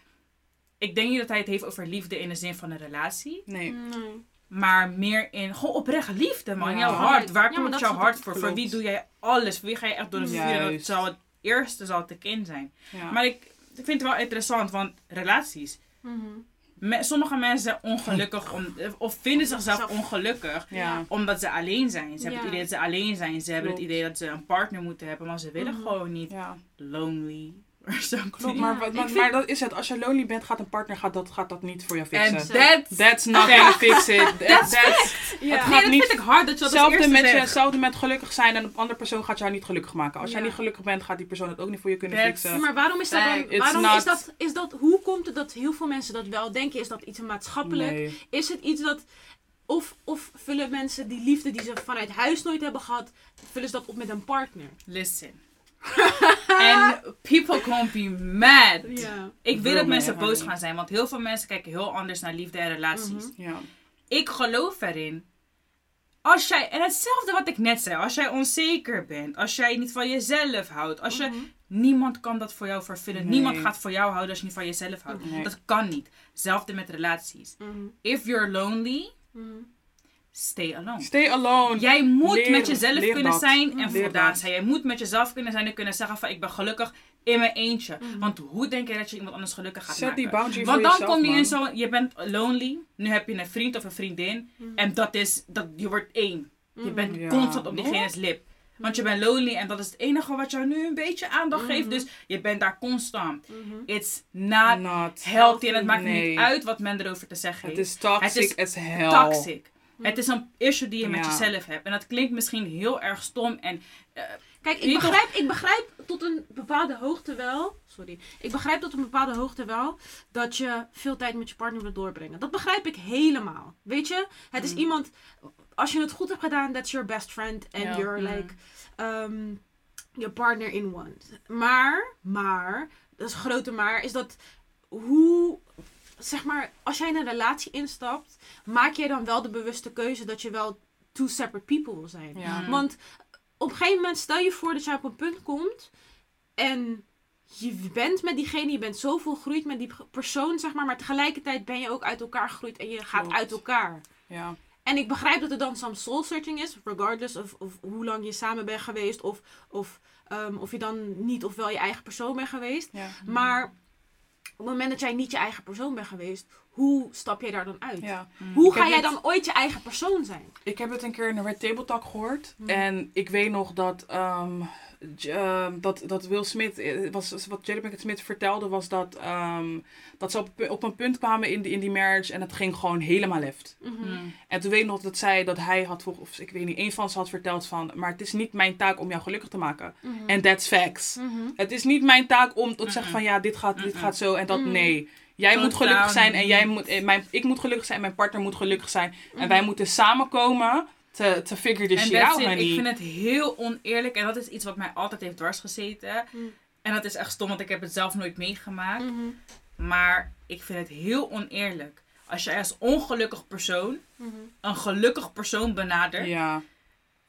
ik denk niet dat hij het heeft over liefde in de zin van een relatie. Nee. Nee. Maar meer in gewoon oprecht liefde, man. Ja. Jouw hart. Waar komt jouw hart voor? Klopt. Voor wie doe jij alles? Voor wie ga je echt door de vuur? Dat zal het eerste zal het de kind zijn. Ja. Maar ik, ik vind het wel interessant, want relaties. Mhm. Me- sommige mensen zijn ongelukkig om, of vinden zichzelf Zelf- ongelukkig ja. omdat ze alleen zijn. Ze hebben Ja. het idee dat ze alleen zijn. Ze hebben Klopt. het idee dat ze een partner moeten hebben, maar ze willen Mhm. gewoon niet Ja. lonely Klopt, maar, wat- maar, vind- maar dat is het. Als je lonely bent, gaat een partner gaat dat, gaat dat niet voor jou fixen. En that's... That's not gonna [LAUGHS] fix it. That- That's. Het Nee, gaat dat niet- vind ik hard dat je dat eerste met, je, zegt. hetzelfde met gelukkig zijn en een andere persoon gaat jou niet gelukkig maken. Als jij niet gelukkig bent, gaat die persoon het ook niet voor je kunnen That's- fixen. Maar waarom is dat dan, waarom not- is dat, is dat, hoe komt het dat heel veel mensen dat wel denken? Is dat iets maatschappelijk? Nee. Is het iets dat, of, of vullen mensen die liefde die ze vanuit huis nooit hebben gehad, vullen ze dat op met een partner? Listen. [LAUGHS] En people gonna be mad. Ja. Ik weet Wil dat me mensen boos gaan zijn, want heel veel mensen kijken heel anders naar liefde en relaties. Mhm. Ja. Ik geloof erin. Als jij, en hetzelfde wat ik net zei, als jij onzeker bent, als jij niet van jezelf houdt, als je, Mhm. niemand kan dat voor jou vervullen. Nee. Niemand gaat voor jou houden als je niet van jezelf houdt. Nee. Dat kan niet. Hetzelfde met relaties. Mhm. If you're lonely. Stay alone. Stay alone. Jij moet Leer- met jezelf kunnen dat. zijn en voldaan dat. zijn. Jij moet met jezelf kunnen zijn en kunnen zeggen van ik ben gelukkig in mijn eentje. Mhm. Want hoe denk je dat je iemand anders gelukkig gaat maken? die boundary Want dan jezelf, kom je man. in zo'n, je bent lonely, nu heb je een vriend of een vriendin Mhm. en dat is, dat, je wordt één. Je bent Ja. constant op diegene's lip. Want je bent lonely en dat is het enige wat jou nu een beetje aandacht geeft. Mhm. Dus je bent daar constant. Mhm. It's not Not. healthy en het maakt Nee. niet uit wat men erover te zeggen Het heeft. is toxic Het as hell. Toxic. Het is een issue die je met jezelf hebt. En dat klinkt misschien heel erg stom en Kijk, Je ik begrijp, ik begrijp tot een bepaalde hoogte wel. Sorry. Ik begrijp tot een bepaalde hoogte wel dat je veel tijd met je partner wilt doorbrengen. Dat begrijp ik helemaal. Weet je, het is Mm. iemand. Als je het goed hebt gedaan, that's your best friend. And Ja. you're Mm. like um, your partner in one. Maar, maar, dat is een grote maar, is dat hoe. Zeg maar, als jij in een relatie instapt, maak jij dan wel de bewuste keuze dat je wel two separate people wil zijn. Ja. Mm. Want op een gegeven moment stel je voor dat jij op een punt komt en je bent met diegene, je bent zoveel gegroeid met die persoon, zeg maar, maar tegelijkertijd ben je ook uit elkaar gegroeid en je gaat Klopt. uit elkaar. Ja. En ik begrijp dat er dan soms soul searching is, regardless of, of hoe lang je samen bent geweest of, of, ehm, of je dan niet of wel je eigen persoon bent geweest. Ja. Maar op het moment dat jij niet je eigen persoon bent geweest, hoe stap jij daar dan uit? ja. Hoe Ik ga jij dan ooit je eigen persoon zijn? Ik heb het een keer in een Red Table Talk gehoord. Hmm. En ik weet nog dat, ehm, Ehm, dat, dat Will Smith, eh, was, wat Jada Pinkett Smith vertelde, was dat, ehm, dat ze op, op een punt kwamen in, die- in die marriage en het ging gewoon helemaal left. Mhm. mm, En toen weet ik nog dat zij, dat hij had, of ik weet niet, een van ze had verteld van, maar het is niet mijn taak om jou gelukkig te maken. Mhm. En that's facts. Mhm. Het is niet mijn taak om te zeggen van, ja, dit gaat, dit gaat zo en dat, Mm. nee. Jij moet gelukkig zijn en jij moet, eh, mijn, ik moet gelukkig zijn, mijn partner moet gelukkig zijn. En wij moeten samenkomen te, te figure this En shit out, it. honey. Ik vind het heel oneerlijk en dat is iets wat mij altijd heeft dwars gezeten. Mm. En dat is echt stom, want ik heb het zelf nooit meegemaakt. Mhm. Maar ik vind het heel oneerlijk. Als jij als ongelukkig persoon Mhm. een gelukkig persoon benadert. Ja,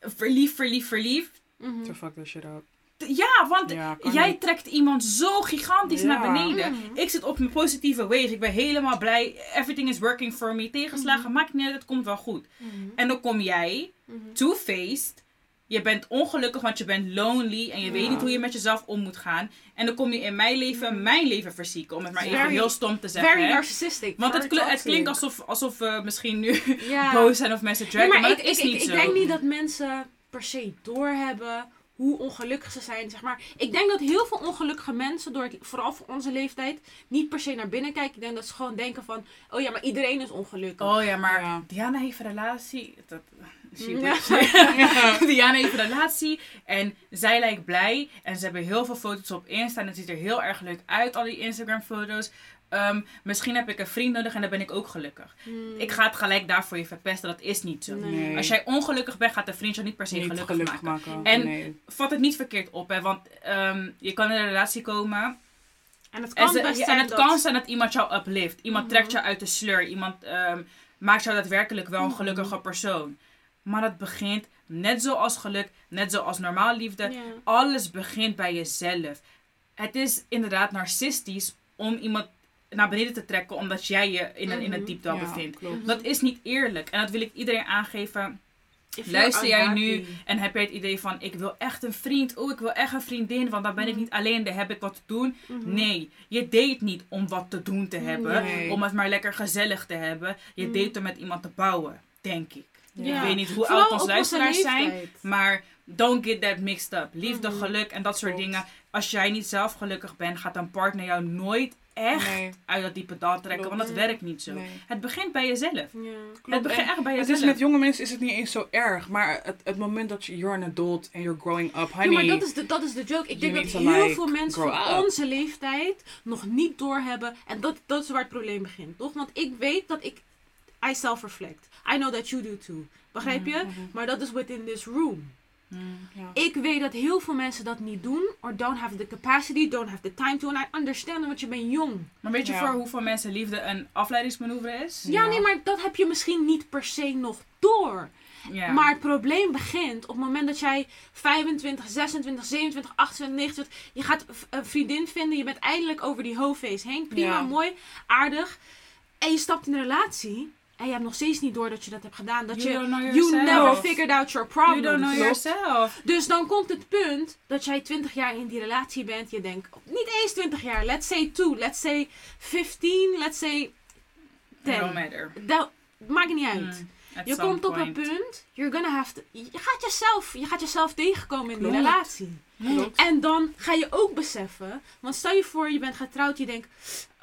Verliefd, verliefd, verliefd. Mhm. to fuck that shit up. Ja, want Ja, jij niet. trekt iemand zo gigantisch Ja. naar beneden. Mhm. Ik zit op mijn positieve wave. Ik ben helemaal blij. Everything is working for me. Tegenslagen, Mhm. maakt niet uit. Het komt wel goed. Mhm. En dan kom jij, Mhm. two-faced. Je bent ongelukkig, want je bent lonely. En je weet niet hoe je met jezelf om moet gaan. En dan kom je in mijn leven, mijn leven verzieken. Om het maar even Very- heel stom te zeggen. Very hè. narcissistic. Want het, very klinkt alsof, alsof we misschien nu [LAUGHS] boos zijn of mensen Nee, dragen. maar, ik, dat is ik, niet ik, zo. ik denk niet dat mensen per se doorhebben hoe ongelukkig ze zijn. Zeg maar. Ik denk dat heel veel ongelukkige mensen, door het, vooral voor onze leeftijd, niet per se naar binnen kijken. Ik denk dat ze gewoon denken van, oh ja, maar iedereen is ongelukkig. Oh ja, maar Ja. Diana heeft een relatie. Dat, Ja. [LAUGHS] Diana heeft een relatie en zij lijkt blij. En ze hebben heel veel foto's op Insta en het ziet er heel erg leuk uit, al die Instagram foto's. Ehm, misschien heb ik een vriend nodig en dan ben ik ook gelukkig. Hmm. Ik ga het gelijk daarvoor je verpesten, dat is niet zo. Nee. Als jij ongelukkig bent, gaat de vriend jou niet per se niet gelukkig, gelukkig maken. maken. En- nee. Vat het niet verkeerd op, hè, want ehm, je kan in een relatie komen En het en, kan ze- best zijn en het dat... kan zijn dat iemand jou uplift. Iemand Mhm. trekt jou uit de sleur. Iemand ehm, maakt jou daadwerkelijk wel een Mhm. gelukkige persoon. Maar het begint net zoals geluk, net zoals normaal liefde. Alles begint bij jezelf. Het is inderdaad narcistisch om iemand naar beneden te trekken omdat jij je in een, in een Mhm. diepdal Ja, bevindt. klopt. Dat is niet eerlijk. En dat wil ik iedereen aangeven. Luister jij nu en heb jij het idee van ik wil echt een vriend. Oh, ik wil echt een vriendin, want dan ben ik niet alleen. Dan heb ik wat te doen. Mhm. Nee, je date niet om wat te doen te hebben. Nee. Om het maar lekker gezellig te hebben. Je Mm. date om met iemand te bouwen, denk ik. Ja. Ik weet niet hoe Vooral oud onze luisteraars zijn. Maar don't get that mixed up. Liefde, Mhm. geluk en dat soort Klopt. dingen. Als jij niet zelf gelukkig bent, gaat een partner jou nooit echt Nee, uit dat diepe dal trekken. Klopt. Want dat werkt niet zo. nee. Het begint bij jezelf. Ja. het begint echt bij Het jezelf. is met jonge mensen is het niet eens zo erg. Maar het, het moment dat je, you're an adult and you're growing up, honey. Ja, maar dat is, de, dat is de joke. Ik denk dat heel like, veel mensen van up. onze leeftijd nog niet doorhebben. En dat, dat is waar het probleem begint, toch? Want ik weet dat ik... I self-reflect. I know that you do too. Begrijp je? Mhm. Maar dat is within this room. Mm. Ja. Ik weet dat heel veel mensen dat niet doen. Or don't have the capacity, don't have the time to. And I understand, want je bent jong. Maar weet je Ja. voor hoeveel mensen liefde een afleidingsmanoeuvre is? Ja, Ja. nee, maar dat heb je misschien niet per se nog door. Ja. Maar het probleem begint op het moment dat jij 25, 26, 27, 28, 29... Je gaat een vriendin vinden. Je bent eindelijk over die hoofdface heen. Prima, Ja. mooi, aardig. En je stapt in een relatie. En je hebt nog steeds niet door dat je dat hebt gedaan. Dat You je... You never figured out your You problems. don't know yourself. Dus dan komt het punt dat jij 20 jaar in die relatie bent. Je denkt, niet eens 20 jaar. Let's say 2. Let's say 15. Let's say It 10. don't matter. Dat maakt niet uit. Mm. At Je komt op een punt, you're gonna have to, je, gaat jezelf, je gaat jezelf tegenkomen in die relatie. Klopt. En dan ga je ook beseffen, want stel je voor je bent getrouwd, je denkt,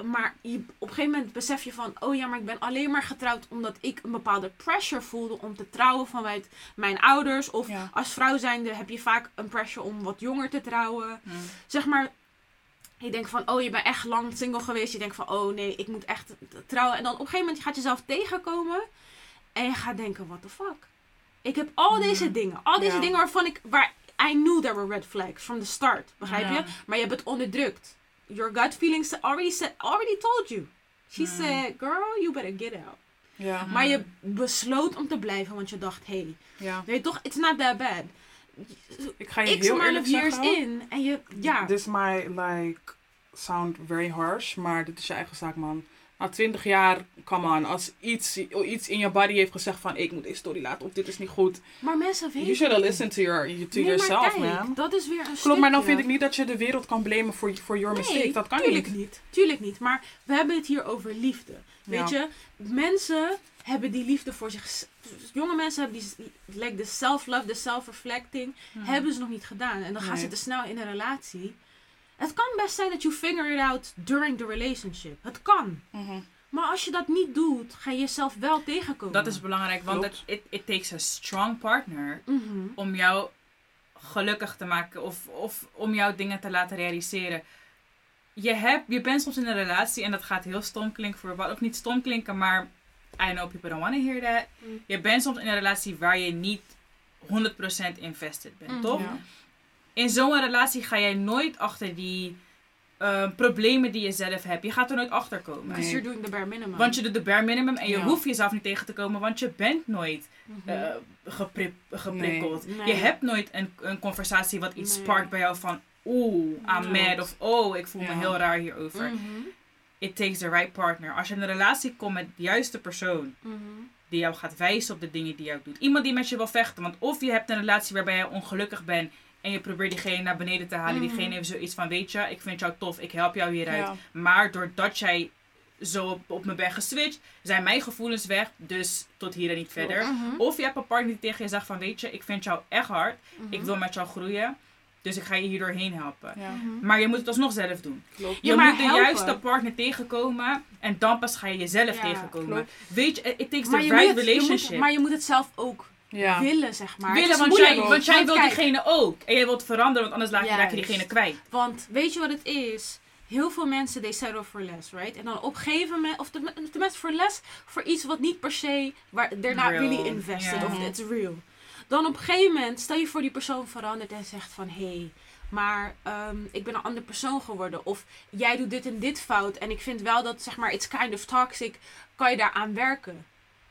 maar je, op een gegeven moment besef je van, oh ja, maar ik ben alleen maar getrouwd omdat ik een bepaalde pressure voelde om te trouwen vanuit mijn ouders. Of Ja. als vrouw zijnde heb je vaak een pressure om wat jonger te trouwen. Mm. Zeg maar, je denkt van, oh je bent echt lang single geweest. Je denkt van, oh nee, ik moet echt trouwen. En dan op een gegeven moment gaat je jezelf tegenkomen. En je gaat denken, what the fuck? Ik heb al deze dingen. Al deze Ja. dingen waarvan ik, waar I knew there were red flags from the start. Begrijp Ja. je? Maar je hebt het onderdrukt. Your gut feelings already, said, already told you. She Mm. said, girl, you better get out. Ja. Maar je besloot om te blijven, want je dacht, hey, ja. weet je toch, it's not that bad. Ik ga je X heel eerlijk years zeggen. in. En je, ja. This might like sound very harsh, maar dit is je eigen zaak, man. Na 20 jaar, come on, als iets, iets in je body heeft gezegd van ik moet deze story laten of dit is niet goed. Maar mensen weten You should have listened to, your, to Nee, yourself, kijk, man. Dat is weer een Klopt, maar dan vind ik niet dat je de wereld kan blamen voor for your mistake. Dat kan tuurlijk niet. niet. Tuurlijk niet. Maar we hebben het hier over liefde. Weet Ja. je, mensen hebben die liefde voor zich. Jonge mensen hebben die, like the self-love, de self-reflecting, hebben ze nog niet gedaan. En dan gaan Nee. ze te snel in een relatie. Het kan best zijn dat you figure it out during the relationship. Het kan. Mhm. Maar als je dat niet doet, ga je jezelf wel tegenkomen. Dat is belangrijk, want het it, it takes a strong partner Mhm. om jou gelukkig te maken of, of om jouw dingen te laten realiseren. Je, hebt, je bent soms in een relatie en dat gaat heel stom klinken voor wat ook niet stom klinken, maar I know people don't want to hear that. Mm. Je bent soms in een relatie waar je niet 100% invested bent, Mm. toch? Ja. In zo'n relatie ga jij nooit achter die eh, problemen die je zelf hebt. Je gaat er nooit achter komen. Because you're doing the bare minimum. Want je doet de bare minimum en je Ja. hoeft jezelf niet tegen te komen, want je bent nooit Mhm. eh, geprip- geprikkeld. Nee. Je hebt nooit een, een conversatie wat iets Nee. sparkt bij jou van oeh, I'm Nee. mad of oh, ik voel me heel raar hierover. Mhm. It takes the right partner. Als je in een relatie komt met de juiste persoon Mhm. die jou gaat wijzen op de dingen die jou doet. Iemand die met je wil vechten, want of je hebt een relatie waarbij jij ongelukkig bent en je probeert diegene naar beneden te halen. Mhm. Diegene heeft zoiets van, weet je, ik vind jou tof, ik help jou hieruit. Ja. Maar doordat jij zo op, op me bent geswitcht, zijn mijn gevoelens weg, dus tot hier en niet verder. Mhm. Of je hebt een partner die tegen je zegt van, weet je, ik vind jou echt hard, Mhm. ik wil met jou groeien, dus ik ga je hier doorheen helpen. Ja, Mhm. Maar je moet het alsnog zelf doen. klopt. Je Ja, moet de helpen. juiste partner tegenkomen en dan pas ga je jezelf Ja, tegenkomen. klopt. Weet je, it takes Maar the right moet het- je moet- relationship. maar je moet het zelf ook Ja. willen, zeg maar. Willen, want jij, want jij wil kijk, diegene ook. En jij wilt veranderen, want anders laat je, raak je diegene kwijt. Want weet je wat het is? Heel veel mensen, they settle for less, right? En dan op een gegeven moment, of ten- tenminste voor less, voor iets wat niet per se, waar they're not Real, really invested, of it's real. Dan op een gegeven moment, stel je voor die persoon verandert en zegt van, hé, hey, maar ehm, ik ben een andere persoon geworden. Of jij doet dit en dit fout en ik vind wel dat, zeg maar, it's kind of toxic, kan je daaraan werken?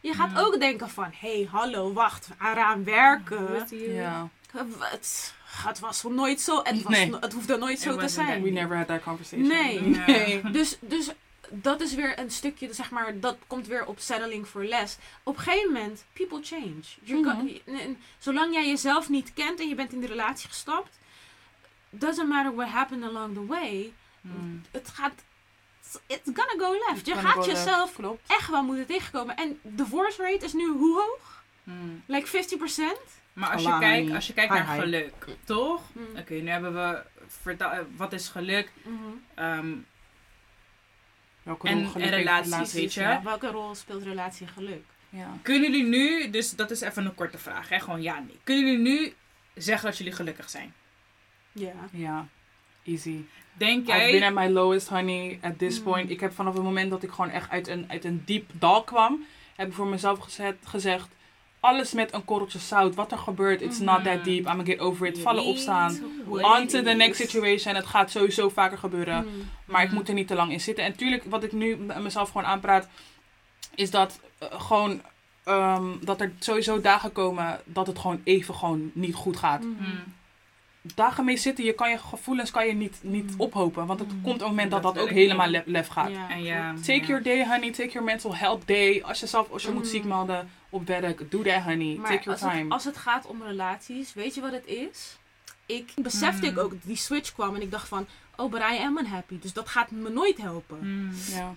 Je gaat Ja. ook denken van, hé, hey, hallo, wacht, eraan werken. Ja. Het, het was nooit zo. Het, was, Nee. het hoefde nooit It zo te zijn. We never had that conversation. [LAUGHS] Nee. Nee. Dus, dus dat is weer een stukje, zeg maar, dat komt weer op settling for less. Op een gegeven moment, people change. En zolang jij jezelf niet kent en je bent in de relatie gestapt, doesn't matter what happened along the way, Hmm. het gaat, it's gonna go left. Je gaat jezelf Klopt. echt wel moeten tegenkomen. En divorce rate is nu hoe hoog? Hmm. Like 50%? Maar als je, kijkt, als je kijkt Hi, naar hi. geluk, toch? Mm. Oké, nu hebben we verta- eh, wat is geluk Mhm. ehm, Welke En- rol geluk en relaties, weet je? Ja, Welke rol speelt relatie geluk? Ja. Kunnen jullie nu, dus dat is even een korte vraag, hè? gewoon ja, nee. Kunnen jullie nu zeggen dat jullie gelukkig zijn? Ja. ja, easy. Denk I've been jij, at my lowest, honey, at this Mm. point. Ik heb vanaf het moment dat ik gewoon echt uit een, uit een diep dal kwam, heb ik voor mezelf gezet, gezegd, alles met een korreltje zout. Wat er gebeurt, it's not that Mhm. deep. I'm gonna get over it. Vallen, opstaan. On to the next situation. Het gaat sowieso vaker gebeuren. Mm. Maar ik Mhm. moet er niet te lang in zitten. En tuurlijk, wat ik nu mezelf gewoon aanpraat, is dat eh, gewoon ehm, dat er sowieso dagen komen dat het gewoon even gewoon niet goed gaat. Mhm. Mm. Dagen mee zitten, je kan je gevoelens kan je niet, niet Mhm. ophopen. Want het Mhm. komt een moment dat Dat dat, ook helemaal lef, lef gaat. Ja, En ja, klopt. Take ja. your day, honey. Take your mental health day. Als je zelf als je moet Mhm. ziek melden op werk, doe that, honey. Maar Take your als time. het, als het gaat om relaties, weet je wat het is? Ik besefte ik ook, die switch kwam en ik dacht van, oh, but I am unhappy. Dus dat gaat me nooit helpen. Mm. Ja.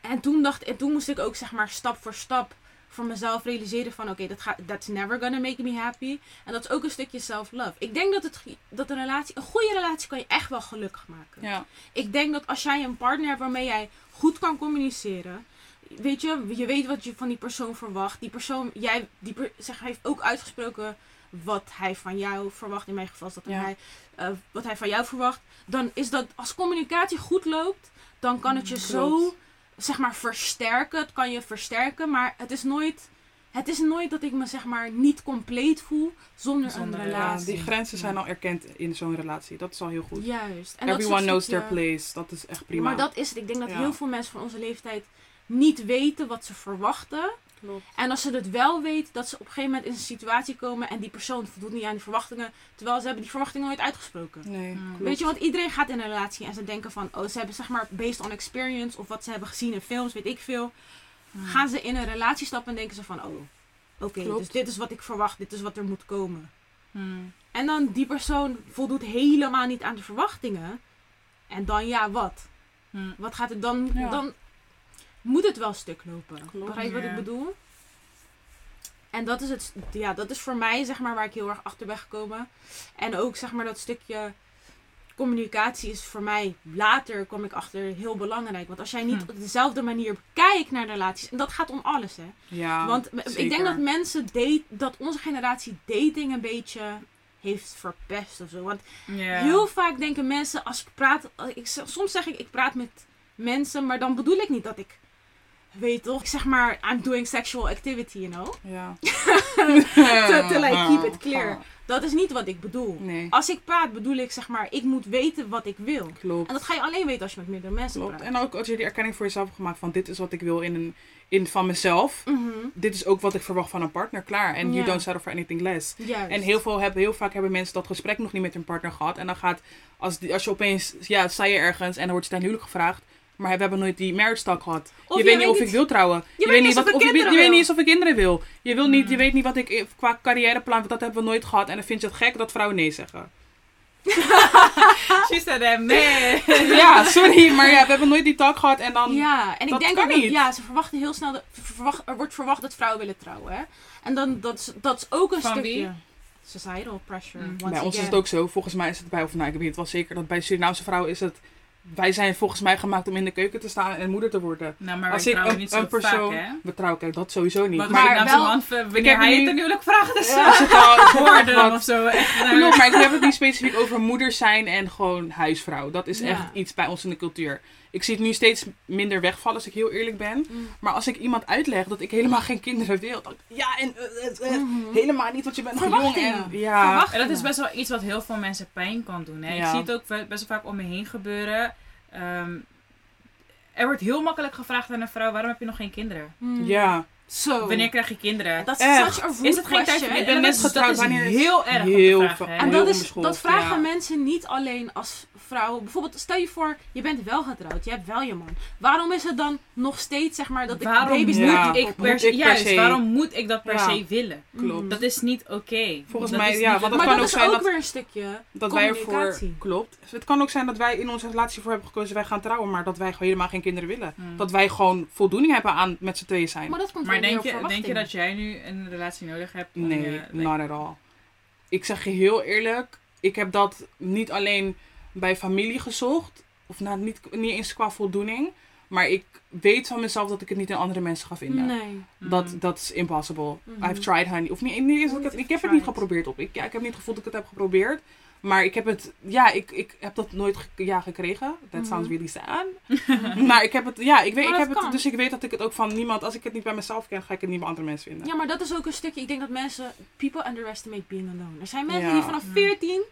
En toen dacht en toen moest ik ook zeg maar stap voor stap voor mezelf realiseren van oké, dat gaat that's never gonna make me happy. En dat is ook een stukje self-love. Ik denk dat, het, dat een relatie, een goede relatie kan je echt wel gelukkig maken. Ja. Ik denk dat als jij een partner hebt waarmee jij goed kan communiceren. Weet je, je weet wat je van die persoon verwacht. Die persoon, jij, die per, zeg, hij heeft ook uitgesproken wat hij van jou verwacht. In mijn geval is dat Ja. hij, eh, wat hij van jou verwacht. Dan is dat, als communicatie goed loopt, dan kan het je zo, Klopt. Zeg maar, versterken. Het kan je versterken, maar het is nooit, het is nooit dat ik me, zeg maar, niet compleet voel zonder, Zonder een Ja, relatie. die grenzen zijn al erkend in zo'n relatie. Dat is al heel goed. Juist. En Everyone een knows their place. Dat is echt prima. maar dat is het. Ik denk dat Ja. heel veel mensen van onze leeftijd niet weten wat ze verwachten. Klopt. En als ze het wel weten, dat ze op een gegeven moment in een situatie komen en die persoon voldoet niet aan die verwachtingen, terwijl ze hebben die verwachtingen nooit uitgesproken. Nee, Mm. Weet je, want iedereen gaat in een relatie en ze denken van, oh, ze hebben zeg maar based on experience of wat ze hebben gezien in films, weet ik veel, Mm. gaan ze in een relatie stappen en denken ze van, oh, oké, dus dit is wat ik verwacht, dit is wat er moet komen. Mm. En dan die persoon voldoet helemaal niet aan de verwachtingen. En dan ja, wat? Wat gaat het dan? Ja. Dan moet het wel stuk lopen. Klopt. Begrijp je wat ik bedoel? En dat is, het, ja, dat is voor mij zeg maar waar ik heel erg achter ben gekomen. En ook zeg maar dat stukje communicatie is voor mij later kom ik achter heel belangrijk. Want als jij niet Hm. op dezelfde manier kijkt naar relaties, en dat gaat om alles hè. Ja, Want ik denk dat mensen date, dat onze generatie dating een beetje heeft verpest of zo. Want Ja. heel vaak denken mensen, als ik praat, ik, soms zeg ik, ik praat met mensen, maar dan bedoel ik niet dat ik, weet toch, ik zeg maar, I'm doing sexual activity, you know. Ja. [LAUGHS] [LAUGHS] To- to like keep it clear. Dat is niet wat ik bedoel. Nee, Als ik praat, bedoel ik, zeg maar, ik moet weten wat ik wil. klopt. En dat ga je alleen weten als je met meerdere mensen Klopt. praat. En ook als je die erkenning voor jezelf hebt gemaakt van dit is wat ik wil in, een, in van mezelf. Mhm. Dit is ook wat ik verwacht van een partner. Klaar. En you don't settle for anything less. Juist. En heel, veel hebben, heel vaak hebben mensen dat gesprek nog niet met hun partner gehad. En dan gaat, als, die, als je opeens, ja, sta je ergens en dan wordt je ten huwelijk gevraagd. Maar we hebben nooit die marriage talk gehad. Je je weet niet of ik wil trouwen. Je, weet niet of wat, ik of je, weet- je kinderen weet niet wil. eens of ik kinderen wil. Je, wil niet, Mm. je weet niet wat ik eh, qua carrièreplan, dat hebben we nooit gehad. En dan vind je het gek dat vrouwen nee zeggen. [LAUGHS] She said that, man. [LAUGHS] ja, sorry, maar ja, we hebben nooit die talk gehad. En dan, Ja, en ik dat denk ook dat, niet. ja, ze verwachten heel snel, dat, verwacht, er wordt verwacht dat vrouwen willen trouwen, hè. En dan, dat is, dat is ook een Van stukje... wie? Societal pressure. Mm. bij ons is het ook zo. Volgens mij is het bij, of nou, ik weet het wel zeker, dat bij Surinaamse vrouwen is het... Wij zijn volgens mij gemaakt om in de keuken te staan en moeder te worden. Nou, maar Als wij ik een, niet zo een persoon... vaak, hè? we trouwen, kijk, dat sowieso niet. Maar maar wel- man, v- Ik heb hij nu- het huwelijk vraagt, dus als het [LAUGHS] al [LAUGHS] hoorde wat- of zo. Echt, nou, Klopt, maar ik heb het niet specifiek over moeder zijn en gewoon huisvrouw. Dat is Ja. echt iets bij ons in de cultuur. Ik zie het nu steeds minder wegvallen, als ik heel eerlijk ben. Mm. Maar als ik iemand uitleg dat ik helemaal geen kinderen wil, dan ja, en eh, eh, eh, Mhm. helemaal niet, want je bent nog jong. En, ja, En dat is best wel iets wat heel veel mensen pijn kan doen. Hè? Ja. Ik zie het ook best wel vaak om me heen gebeuren. Ehm, er wordt heel makkelijk gevraagd aan een vrouw: waarom heb je nog geen kinderen? Mm. ja, Zo. Wanneer krijg je kinderen? Dat is Echt? such a rude is het geen tijd voor Ik ben En net getrouwd, Dat is wanneer is- heel erg heel? En Heel dat, is, dat vragen ja. mensen niet alleen als vrouw. Bijvoorbeeld, stel je voor, je bent wel getrouwd, je hebt wel je man. Waarom is het dan nog steeds, zeg maar, dat ik Waarom baby's moet Ja. niet ik per Moet se, ik per juist, se- waarom moet ik dat per Ja. se willen? klopt. Dat is niet oké. Volgens Dat mij, ja, want dat Maar kan dat ook is zijn ook dat- weer een stukje Dat wij ervoor. Klopt. Dus het kan ook zijn dat wij in onze relatie voor hebben gekozen, wij gaan trouwen, maar dat wij gewoon helemaal geen kinderen willen. Hmm. Dat wij gewoon voldoening hebben aan met z'n tweeën zijn. Maar dat komt denk je, denk je dat jij nu een relatie nodig hebt? nee, je- not at all. ik zeg je heel eerlijk, ik heb dat niet alleen bij familie gezocht. Of nou, niet, niet eens qua voldoening. Maar ik weet van mezelf dat ik het niet in andere mensen ga vinden. Nee. Dat, Mhm. dat is impossible. I've tried honey. Of niet, niet eens, ik, heb, ik heb het niet geprobeerd op. Ik, ja, ik heb niet gevoeld dat ik het heb geprobeerd. Maar ik heb het, ja, ik, ik heb dat nooit ge- ja, gekregen. That Mhm. sounds really sad. [LAUGHS] maar ik heb het, ja, ik weet, Maar ik heb het, dus ik weet dat ik het ook van niemand, als ik het niet bij mezelf ken, ga ik het niet bij andere mensen vinden. Ja, maar dat is ook een stukje. Ik denk dat mensen. People underestimate being alone. Er zijn mensen Ja. die vanaf 14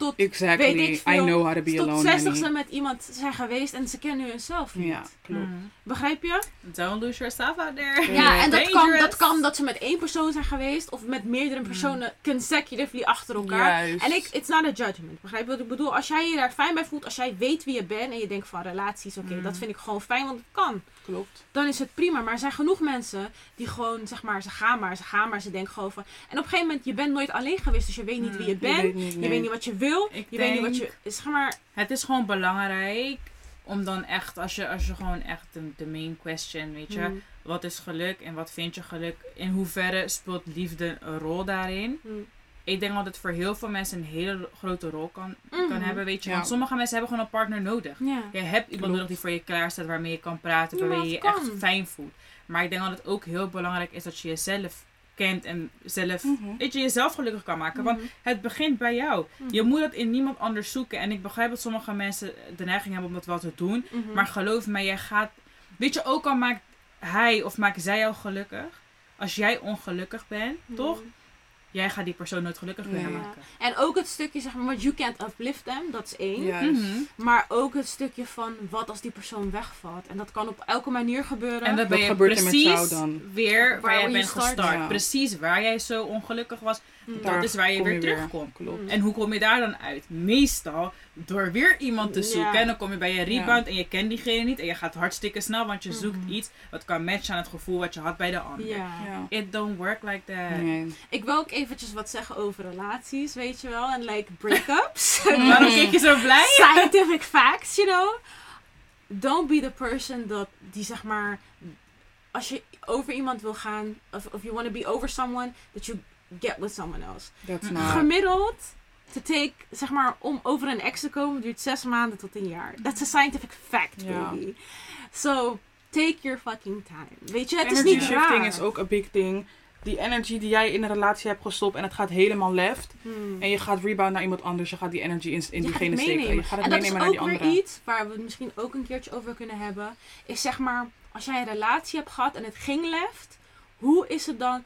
tot, Exactly. Weet ik I veel. know how to be tot alone. 60 honey. met iemand zijn geweest en ze kennen hunzelf niet. Ja, klopt. Mhm. Begrijp je? Don't lose yourself out there. Ja, en dat kan, dat kan dat ze met één persoon zijn geweest of met meerdere personen consecutively achter elkaar. Juist. En ik, it's not a judgment. Begrijp je wat ik bedoel? Als jij je daar fijn bij voelt, als jij weet wie je bent en je denkt van relaties, oké, Mm. dat vind ik gewoon fijn, want het kan. Klopt. Dan is het prima. Maar er zijn genoeg mensen die gewoon, zeg maar, ze gaan maar, ze gaan maar, ze denken gewoon van. En op een gegeven moment, je bent nooit alleen geweest, dus je weet niet Mm. wie je Je bent. weet niet, Je weet niet wat je wil. Ik je weet niet wat je. Zeg maar. Het is gewoon belangrijk om dan echt, als je, als je gewoon echt de, de main question, weet je, mm, wat is geluk en wat vind je geluk? In hoeverre speelt liefde een rol daarin? mm, Ik denk dat het voor heel veel mensen een hele grote rol kan, kan Mhm. hebben, weet je. Ja. Want sommige mensen hebben gewoon een partner nodig. ja. Je hebt iemand Klopt. nodig die voor je klaar staat, waarmee je kan praten, Ja, waarmee je je echt fijn voelt. Maar ik denk dat het ook heel belangrijk is dat je jezelf kent en zelf, Mhm. weet je, jezelf gelukkig kan maken. Want Mhm. het begint bij jou. Mhm. Je moet het in niemand anders zoeken. En ik begrijp dat sommige mensen de neiging hebben om dat wel te doen. Maar geloof mij, jij gaat. Weet je, ook al maakt hij of maakt zij jou gelukkig. Als jij ongelukkig bent, toch? Jij gaat die persoon nooit gelukkig kunnen Nee. maken. En ook het stukje, zeg maar, wat you can't uplift them, dat is één. Mhm. Maar ook het stukje van wat als die persoon wegvalt. En dat kan op elke manier gebeuren. En dat ben Wat je gebeurt er met precies jou dan? weer waar, Waar jij je bent start. gestart. Ja. Precies waar jij zo ongelukkig was. Mm. Dat is waar je weer terugkomt. Klopt. En hoe kom je daar dan uit? Meestal door weer iemand te Ja. zoeken. En dan kom je bij je rebound en je kent diegene niet. En je gaat hartstikke snel, want je zoekt Mhm. iets wat kan matchen aan het gevoel wat je had bij de ander. Ja. Ja. It don't work like that. Nee. Ik wil ook eventjes wat zeggen over relaties, weet je wel. En like breakups. [LAUGHS] Waarom keek je zo blij? Scientific facts, you know. Don't be the person dat die zeg maar. Als je over iemand wil gaan, of, of you want to be over someone, that you get with someone else. That's not. Gemiddeld, to take, zeg maar, om over een ex te komen, duurt zes maanden tot een jaar. That's a scientific fact, Ja. baby. So, take your fucking time. Weet je, het is energy niet shifting raar. is ook een big thing. Die energy die jij in een relatie hebt gestopt en het gaat helemaal left. Hmm. En je gaat rebound naar iemand anders. Je gaat die energy in, in Je diegene het steken. meenemen. Je gaat het en dat is meenemen naar ook die weer andere. iets waar we het misschien ook een keertje over kunnen hebben. Is zeg maar, als jij een relatie hebt gehad en het ging left. Hoe is het dan,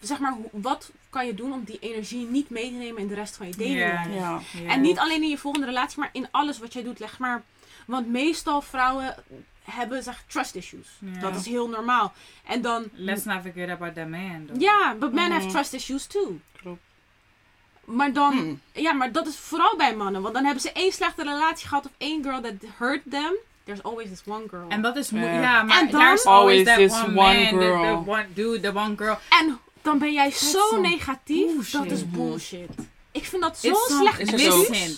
zeg maar, wat kan je doen om die energie niet mee te nemen in de rest van je dating? Ja. Ja. En niet alleen in je volgende relatie, maar in alles wat jij doet. Leg maar, want meestal vrouwen hebben zeg, trust issues. Dat is heel normaal. En dan, Let's not forget about the man. ja, but men have Mhm. trust issues too. Klopt. Maar dan, Hmm. ja, maar dat is vooral bij mannen. Want dan hebben ze één slechte relatie gehad of één girl that hurt them. There's always this one girl. En dat is Ja. maar there's always Always that this one, one man, the- girl. The, one dude, the one girl. En dan ben jij zo some negatief. Dat is bullshit. Ik vind dat zo slecht. Is het excuus. Listen,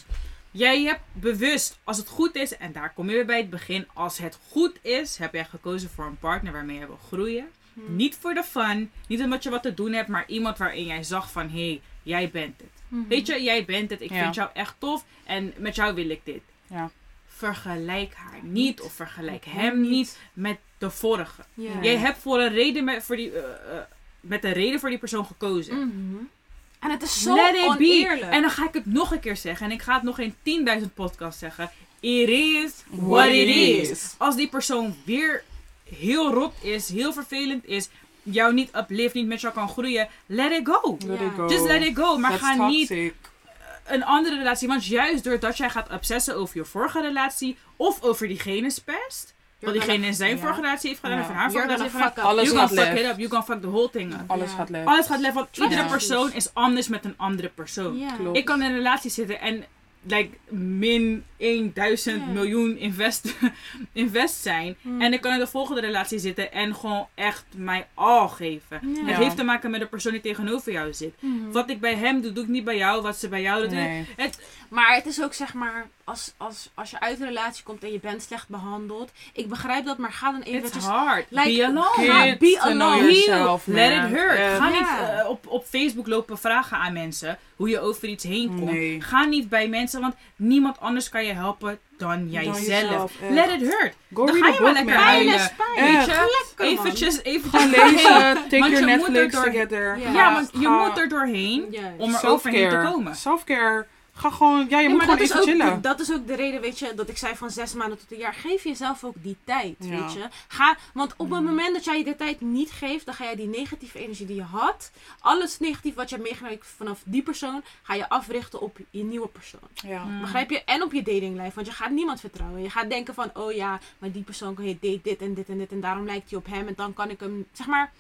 jij hebt bewust, als het goed is, en daar kom je weer bij het begin, als het goed is, heb jij gekozen voor een partner waarmee je wil groeien. Hmm. Niet voor de fun, niet omdat je wat te doen hebt, maar iemand waarin jij zag van, hé, hey, jij bent het. Mhm. Weet je, jij bent het, ik Ja. vind jou echt tof en met jou wil ik dit. Ja. Vergelijk haar niet of vergelijk hem niet met de vorige. Ja. Jij hebt voor een reden met, voor die, eh, eh, met een reden voor die persoon gekozen. Mhm. En het is zo oneerlijk. En dan ga ik het nog een keer zeggen. En ik ga het nog in 10.000 podcasts zeggen. It is what, it is. Als die persoon weer heel rot is, heel vervelend is, jou niet uplift, niet met jou kan groeien, let it go. Let Ja. it go. Just let it go. Maar That's ga niet een andere relatie. Want juist doordat jij gaat obsessen over je vorige relatie of over diegene's pest. Wat diegene in zijn relatie heeft gedaan Ja. of in haar. You Alles gonna gaat fuck it up. You gonna fuck the whole thing up. Alles Ja. gaat left. Alles gaat lef, want iedere persoon is anders met een andere persoon. Ja. Klopt. Ik kan in een relatie zitten en like, min 1000 Ja. miljoen invest, [LAUGHS] invest zijn. En ik kan in de volgende relatie zitten en gewoon echt mij al geven. Het heeft te maken met de persoon die tegenover jou zit. Mhm. Wat ik bij hem doe, doe ik niet bij jou. Wat ze bij jou doet. Nee. Het, Maar het is ook zeg maar, als, als, als je uit een relatie komt en je bent slecht behandeld. Ik begrijp dat, maar ga dan it's eventjes... hard. like, Be alone. Be alone. yourself, Let it hurt. Ga niet eh, op, op Facebook lopen vragen aan mensen hoe je over iets heen komt. Nee. Ga niet bij mensen, want niemand anders kan je helpen dan jijzelf. jezelf. Let it hurt. Go Dan read ga je wel book, lekker huilen. Pijn is pijn. Weet Echt. je? Lekker, man. Eventjes, eventjes Gaan lezen, take Want your je moet er Netflix door- together. Ja. Ja, want je moet er doorheen om er overheen te komen. Self-care. Ga gewoon, ja, je moet maar gewoon dat is, even ook, chillen. dat is ook de reden, weet je, dat ik zei van zes maanden tot een jaar. Geef jezelf ook die tijd, Ja. weet je. Ga, want op het moment dat jij je de tijd niet geeft, dan ga je die negatieve energie die je had, alles negatief wat je hebt meegemaakt vanaf die persoon, ga je africhten op je nieuwe persoon. Ja. Mm. Begrijp je? En op je datinglijf. Want je gaat niemand vertrouwen. Je gaat denken van, oh ja, maar die persoon kan je date dit en dit en dit. En daarom lijkt hij op hem. En dan kan ik hem, zeg maar.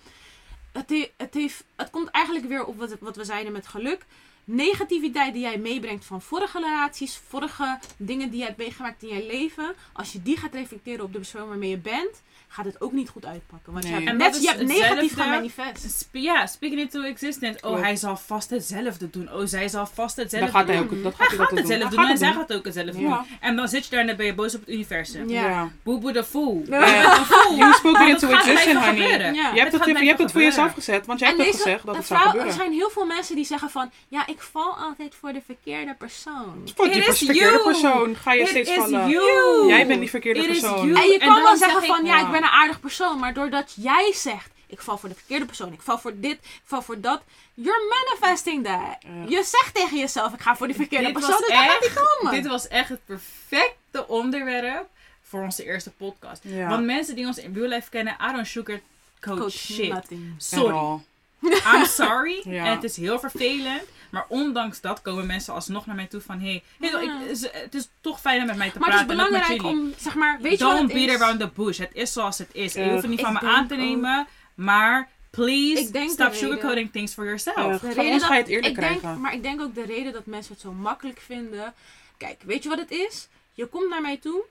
Het, he- het, heeft, het komt eigenlijk weer op wat, wat we zeiden met geluk. Negativiteit die jij meebrengt van vorige relaties, vorige dingen die je hebt meegemaakt in je leven. Als je die gaat reflecteren op de persoon waarmee je bent, gaat het ook niet goed uitpakken. Want Nee. je hebt, En net, dat is je hebt negatief gemanifest. Sp- Ja, speaking into existence. Oh, hij zal vast hetzelfde doen. Oh, zij zal vast Dan hetzelfde gaat doen. hij ook, dat gaat hij gaat dat doen. hetzelfde Hij doen en gaat zij het gaat ook hetzelfde Ja. doen. En dan zit je daar en dan ben je boos op het universum. Ja. Ja. Boeboe de fool. You spoke Want it het into gaat existence, honey. gebeuren. Je hebt Het het, gaat je hebt het voor jezelf gebeuren. gezet, want jij hebt het gezegd dat het zou vrouw- Er gebeuren. zijn heel veel mensen die zeggen van... Ja, ik val altijd voor de verkeerde persoon. Voor die is verkeerde you. persoon ga je It steeds is vallen. you. Jij bent die verkeerde persoon. En je kan wel zeggen van... Ja, ja. ik ben een aardig persoon. Maar doordat jij zegt... Ik val voor de verkeerde persoon. Ik val voor dit. Ik val voor dat. You're manifesting that. Ja. Je zegt tegen jezelf... Ik ga voor die verkeerde Dit persoon. was Dus gaat echt- komen. Dit was echt het perfecte onderwerp voor onze eerste podcast. Ja. Want mensen die ons in real life kennen, I don't sugarcoat Coach shit. nothing. Sorry. I'm sorry. [LAUGHS] Ja. En het is heel vervelend. Maar ondanks dat komen mensen alsnog naar mij toe van... Hey, hey, Ja. ik- ze- het is toch fijn om met mij te Maar het is praten. en ook met belangrijk om... Zeg maar... Weet je wat Don't het beat is? around the bush. Het is zoals het is. Je hoeft het niet van me aan te ook- nemen. Maar please, stop sugarcoating things for yourself. Ja. De Van reden ons dat- ga je het eerder ik denk, krijgen. Maar ik denk ook de reden dat mensen het zo makkelijk vinden. Kijk, weet je wat het is? Je komt naar mij toe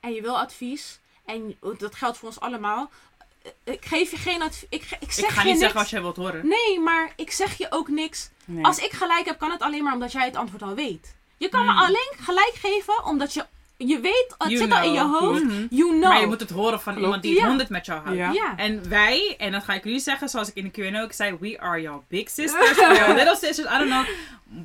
en je wil advies. En dat geldt voor ons allemaal. Ik geef je geen advies. Ik, ge- ik zeg Ik ga je niet niks. zeggen wat jij wilt horen. Nee, maar ik zeg je ook niks. Nee. Als ik gelijk heb, kan het alleen maar omdat jij het antwoord al weet. Je kan Hmm. me alleen gelijk geven omdat je, je weet, het You zit al in je hoofd. Mhm. You know. Maar je moet het horen van Klopt. iemand die het Ja. 100 met jou houdt. Ja. Ja. En wij, en dat ga ik jullie zeggen, zoals ik in de Q&A ook zei, we are your big sisters, [LAUGHS] your little sisters, I don't know,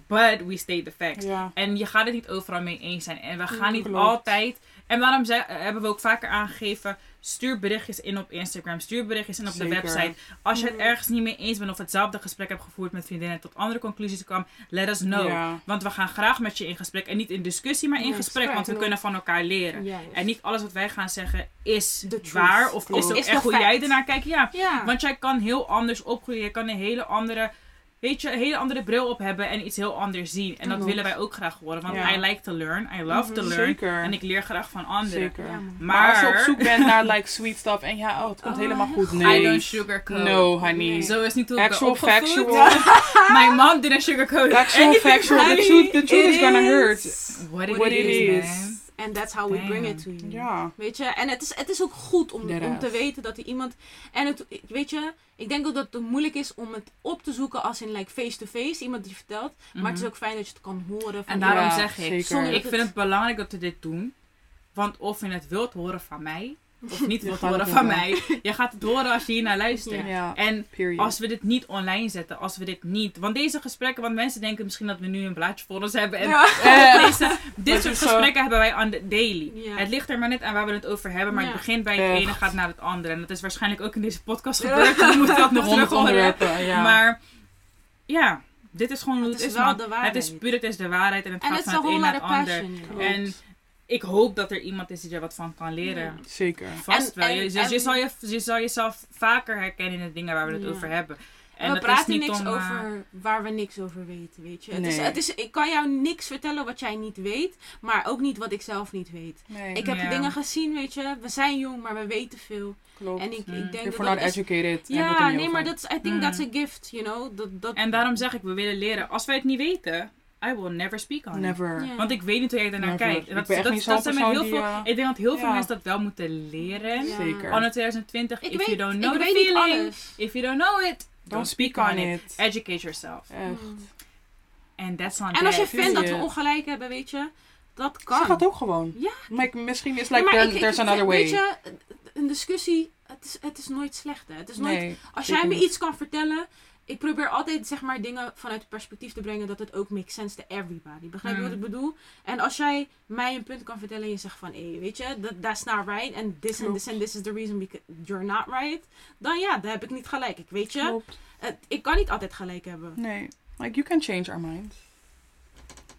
but we state the facts. Ja. En je gaat het niet overal mee eens zijn. En we gaan niet Klopt. altijd, en daarom zei- hebben we ook vaker aangegeven, stuur berichtjes in op Instagram, stuur berichtjes in op Zeker. de website. Als je het Mhm. ergens niet mee eens bent of hetzelfde gesprek hebt gevoerd met vriendinnen en tot andere conclusies kwam, let us know. Ja. Want we gaan graag met je in gesprek. En niet in discussie, maar in Ja, gesprek. gesprek, Want we kunnen van elkaar leren. En niet alles wat wij gaan zeggen is waar. Of is ook Is echt hoe fact. jij ernaar kijkt. Ja. Ja. Want jij kan heel anders opgroeien. Je kan een hele andere, weet je, een hele andere bril op hebben en iets heel anders zien. En dat Klopt. willen wij ook graag horen. Want Ja. I like to learn. I love to Mhm. learn. Zeker. En ik leer graag van anderen. Zeker. Ja. Maar, als je op zoek bent naar like sweet stuff en ja, oh, het komt Oh, helemaal goed. Nee. I don't sugarcoat. No, honey. Nee. Zo is niet hoe Actual factual. [LAUGHS] My mom didn't sugarcoat Actual factual. The truth, the truth is gonna hurt. What it, What it is, is. man. And that's how we bring Damn. it to you. Ja. Weet je, en het is, het is ook goed om, om te weten dat er iemand. En het, weet je, ik denk ook dat het moeilijk is om het op te zoeken als in like face-to-face, iemand die vertelt. Maar het is ook fijn dat je het kan horen. Van En daarom Ja, zeg ik, ik vind het belangrijk dat we dit doen. Want of je het wilt horen van mij, of niet [LAUGHS] wilt horen het van mij, je gaat het horen als je hier naar luistert. Ja. En Period. als we dit niet online zetten, als we dit niet... Want deze gesprekken, want mensen denken misschien dat we nu een blaadje voor ons hebben. En Ja. [LAUGHS] eh, deze, [LAUGHS] dit Maar soort gesprekken hebben wij on the daily. Ja. Het ligt er maar net aan waar we het over hebben, maar Ja. het begint bij het ene, gaat naar het andere. En dat is waarschijnlijk ook in deze podcast Ja. gebeurd. We moeten dat nog terug onderwerpen, ja. Maar ja, dit is gewoon hoe Het het, is is. wel man. de Het waarheid. is puur, het is de waarheid en het En gaat het is van het een naar het ander. En ik hoop dat er iemand is die er wat van kan leren. Ja. Zeker. Vast En- wel. en- Je, dus je, zal je, je zal jezelf vaker herkennen in de dingen waar we het Ja. over hebben. En we dat praten is niet niks om, eh, over waar we niks over weten, weet je. Het is, het is, ik kan jou niks vertellen wat jij niet weet, maar ook niet wat ik zelf niet weet. Nee, Ik heb Ja. dingen gezien, weet je. We zijn jong, maar we weten veel. klopt. En ik, Mm. ik denk If dat dat not is... educated, Ja, nee, maar dat is, I think Mm. that's a gift, you know. Dat, dat, En daarom zeg ik, we willen leren. Als wij het niet weten, I will never speak on it. Never. Want ik weet niet hoe jij ernaar Never. kijkt. Dat, dat, dat zijn met heel veel, ik denk dat heel veel mensen dat wel moeten leren. Ja. Zeker. Anno 2020, Ik if weet, you don't know the feeling, alles. if you don't know it, Don't speak on it. Educate yourself. Echt. And that's not En als je vindt dat we ongelijk hebben, weet je, dat Ze kan. gaat ook gewoon. Ja. Like, misschien is Ja, like, maar there- ik- ik- there's ik- another way. Weet je, een discussie, het is, het is nooit slecht. Hè. Het is nooit, nee. als jij me niet. iets kan vertellen, ik probeer altijd zeg maar dingen vanuit het perspectief te brengen dat het ook makes sense to everybody. Begrijp je Mm. wat ik bedoel? En als jij mij een punt kan vertellen en je zegt van, hé, weet je, that, that's not right and this and this and this is the reason because you're not right, dan ja, dan heb ik niet gelijk. Ik weet je, het- ik kan niet altijd gelijk hebben. Nee. Like, you can change our minds.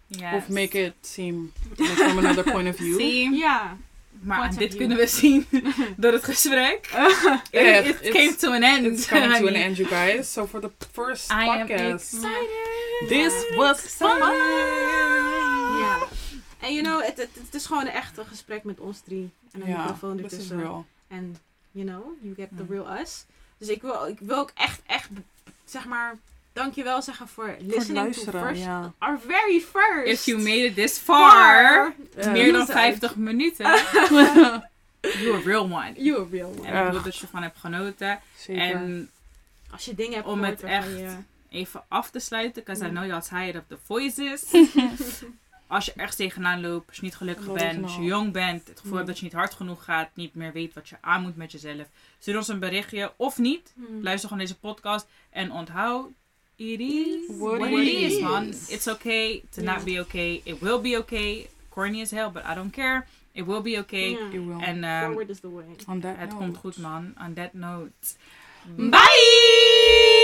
Yes. Of make it seem like, from another point of view. See? Ja. Maar dit kunnen we zien [LAUGHS] door het gesprek. [LAUGHS] It, Yeah, it came to an end. It's coming to an end, you [LAUGHS] guys. So for the first I am podcast, excited. this was fun. Ja. En you know, het, het, het is gewoon een echte gesprek met ons drie. En een Ja, microfoon ertussen. En, you know, you get the Mm. real us. Dus ik wil, ik wil ook echt, echt, zeg maar, dankjewel zeggen voor listening to luisteren, first, ja. our very first. If you made it this far, Ja. meer dan Use 50 minuten, [LAUGHS] you're a real one. You a real one. En ik hoop dat je ervan hebt genoten. Zeker. En Als je dingen hebt Om het echt- je- even af te sluiten, because I Mm. know you're tired of the voices. [LAUGHS] als je ergens tegenaan loopt, als je niet gelukkig bent, als je jong bent, het gevoel Mm. hebt dat je niet hard genoeg gaat, niet meer weet wat je aan moet met jezelf, stuur ons een berichtje of niet. Hmm. Luister gewoon deze podcast en onthoud, it is What what, it it is, is. man. It's okay to Ja. not be okay. It will be okay. Corny as hell, but I don't care. It will be okay. Ja. You will. En ehm, um, Forward is the way. On that het note. komt goed, man. On that note. Bye!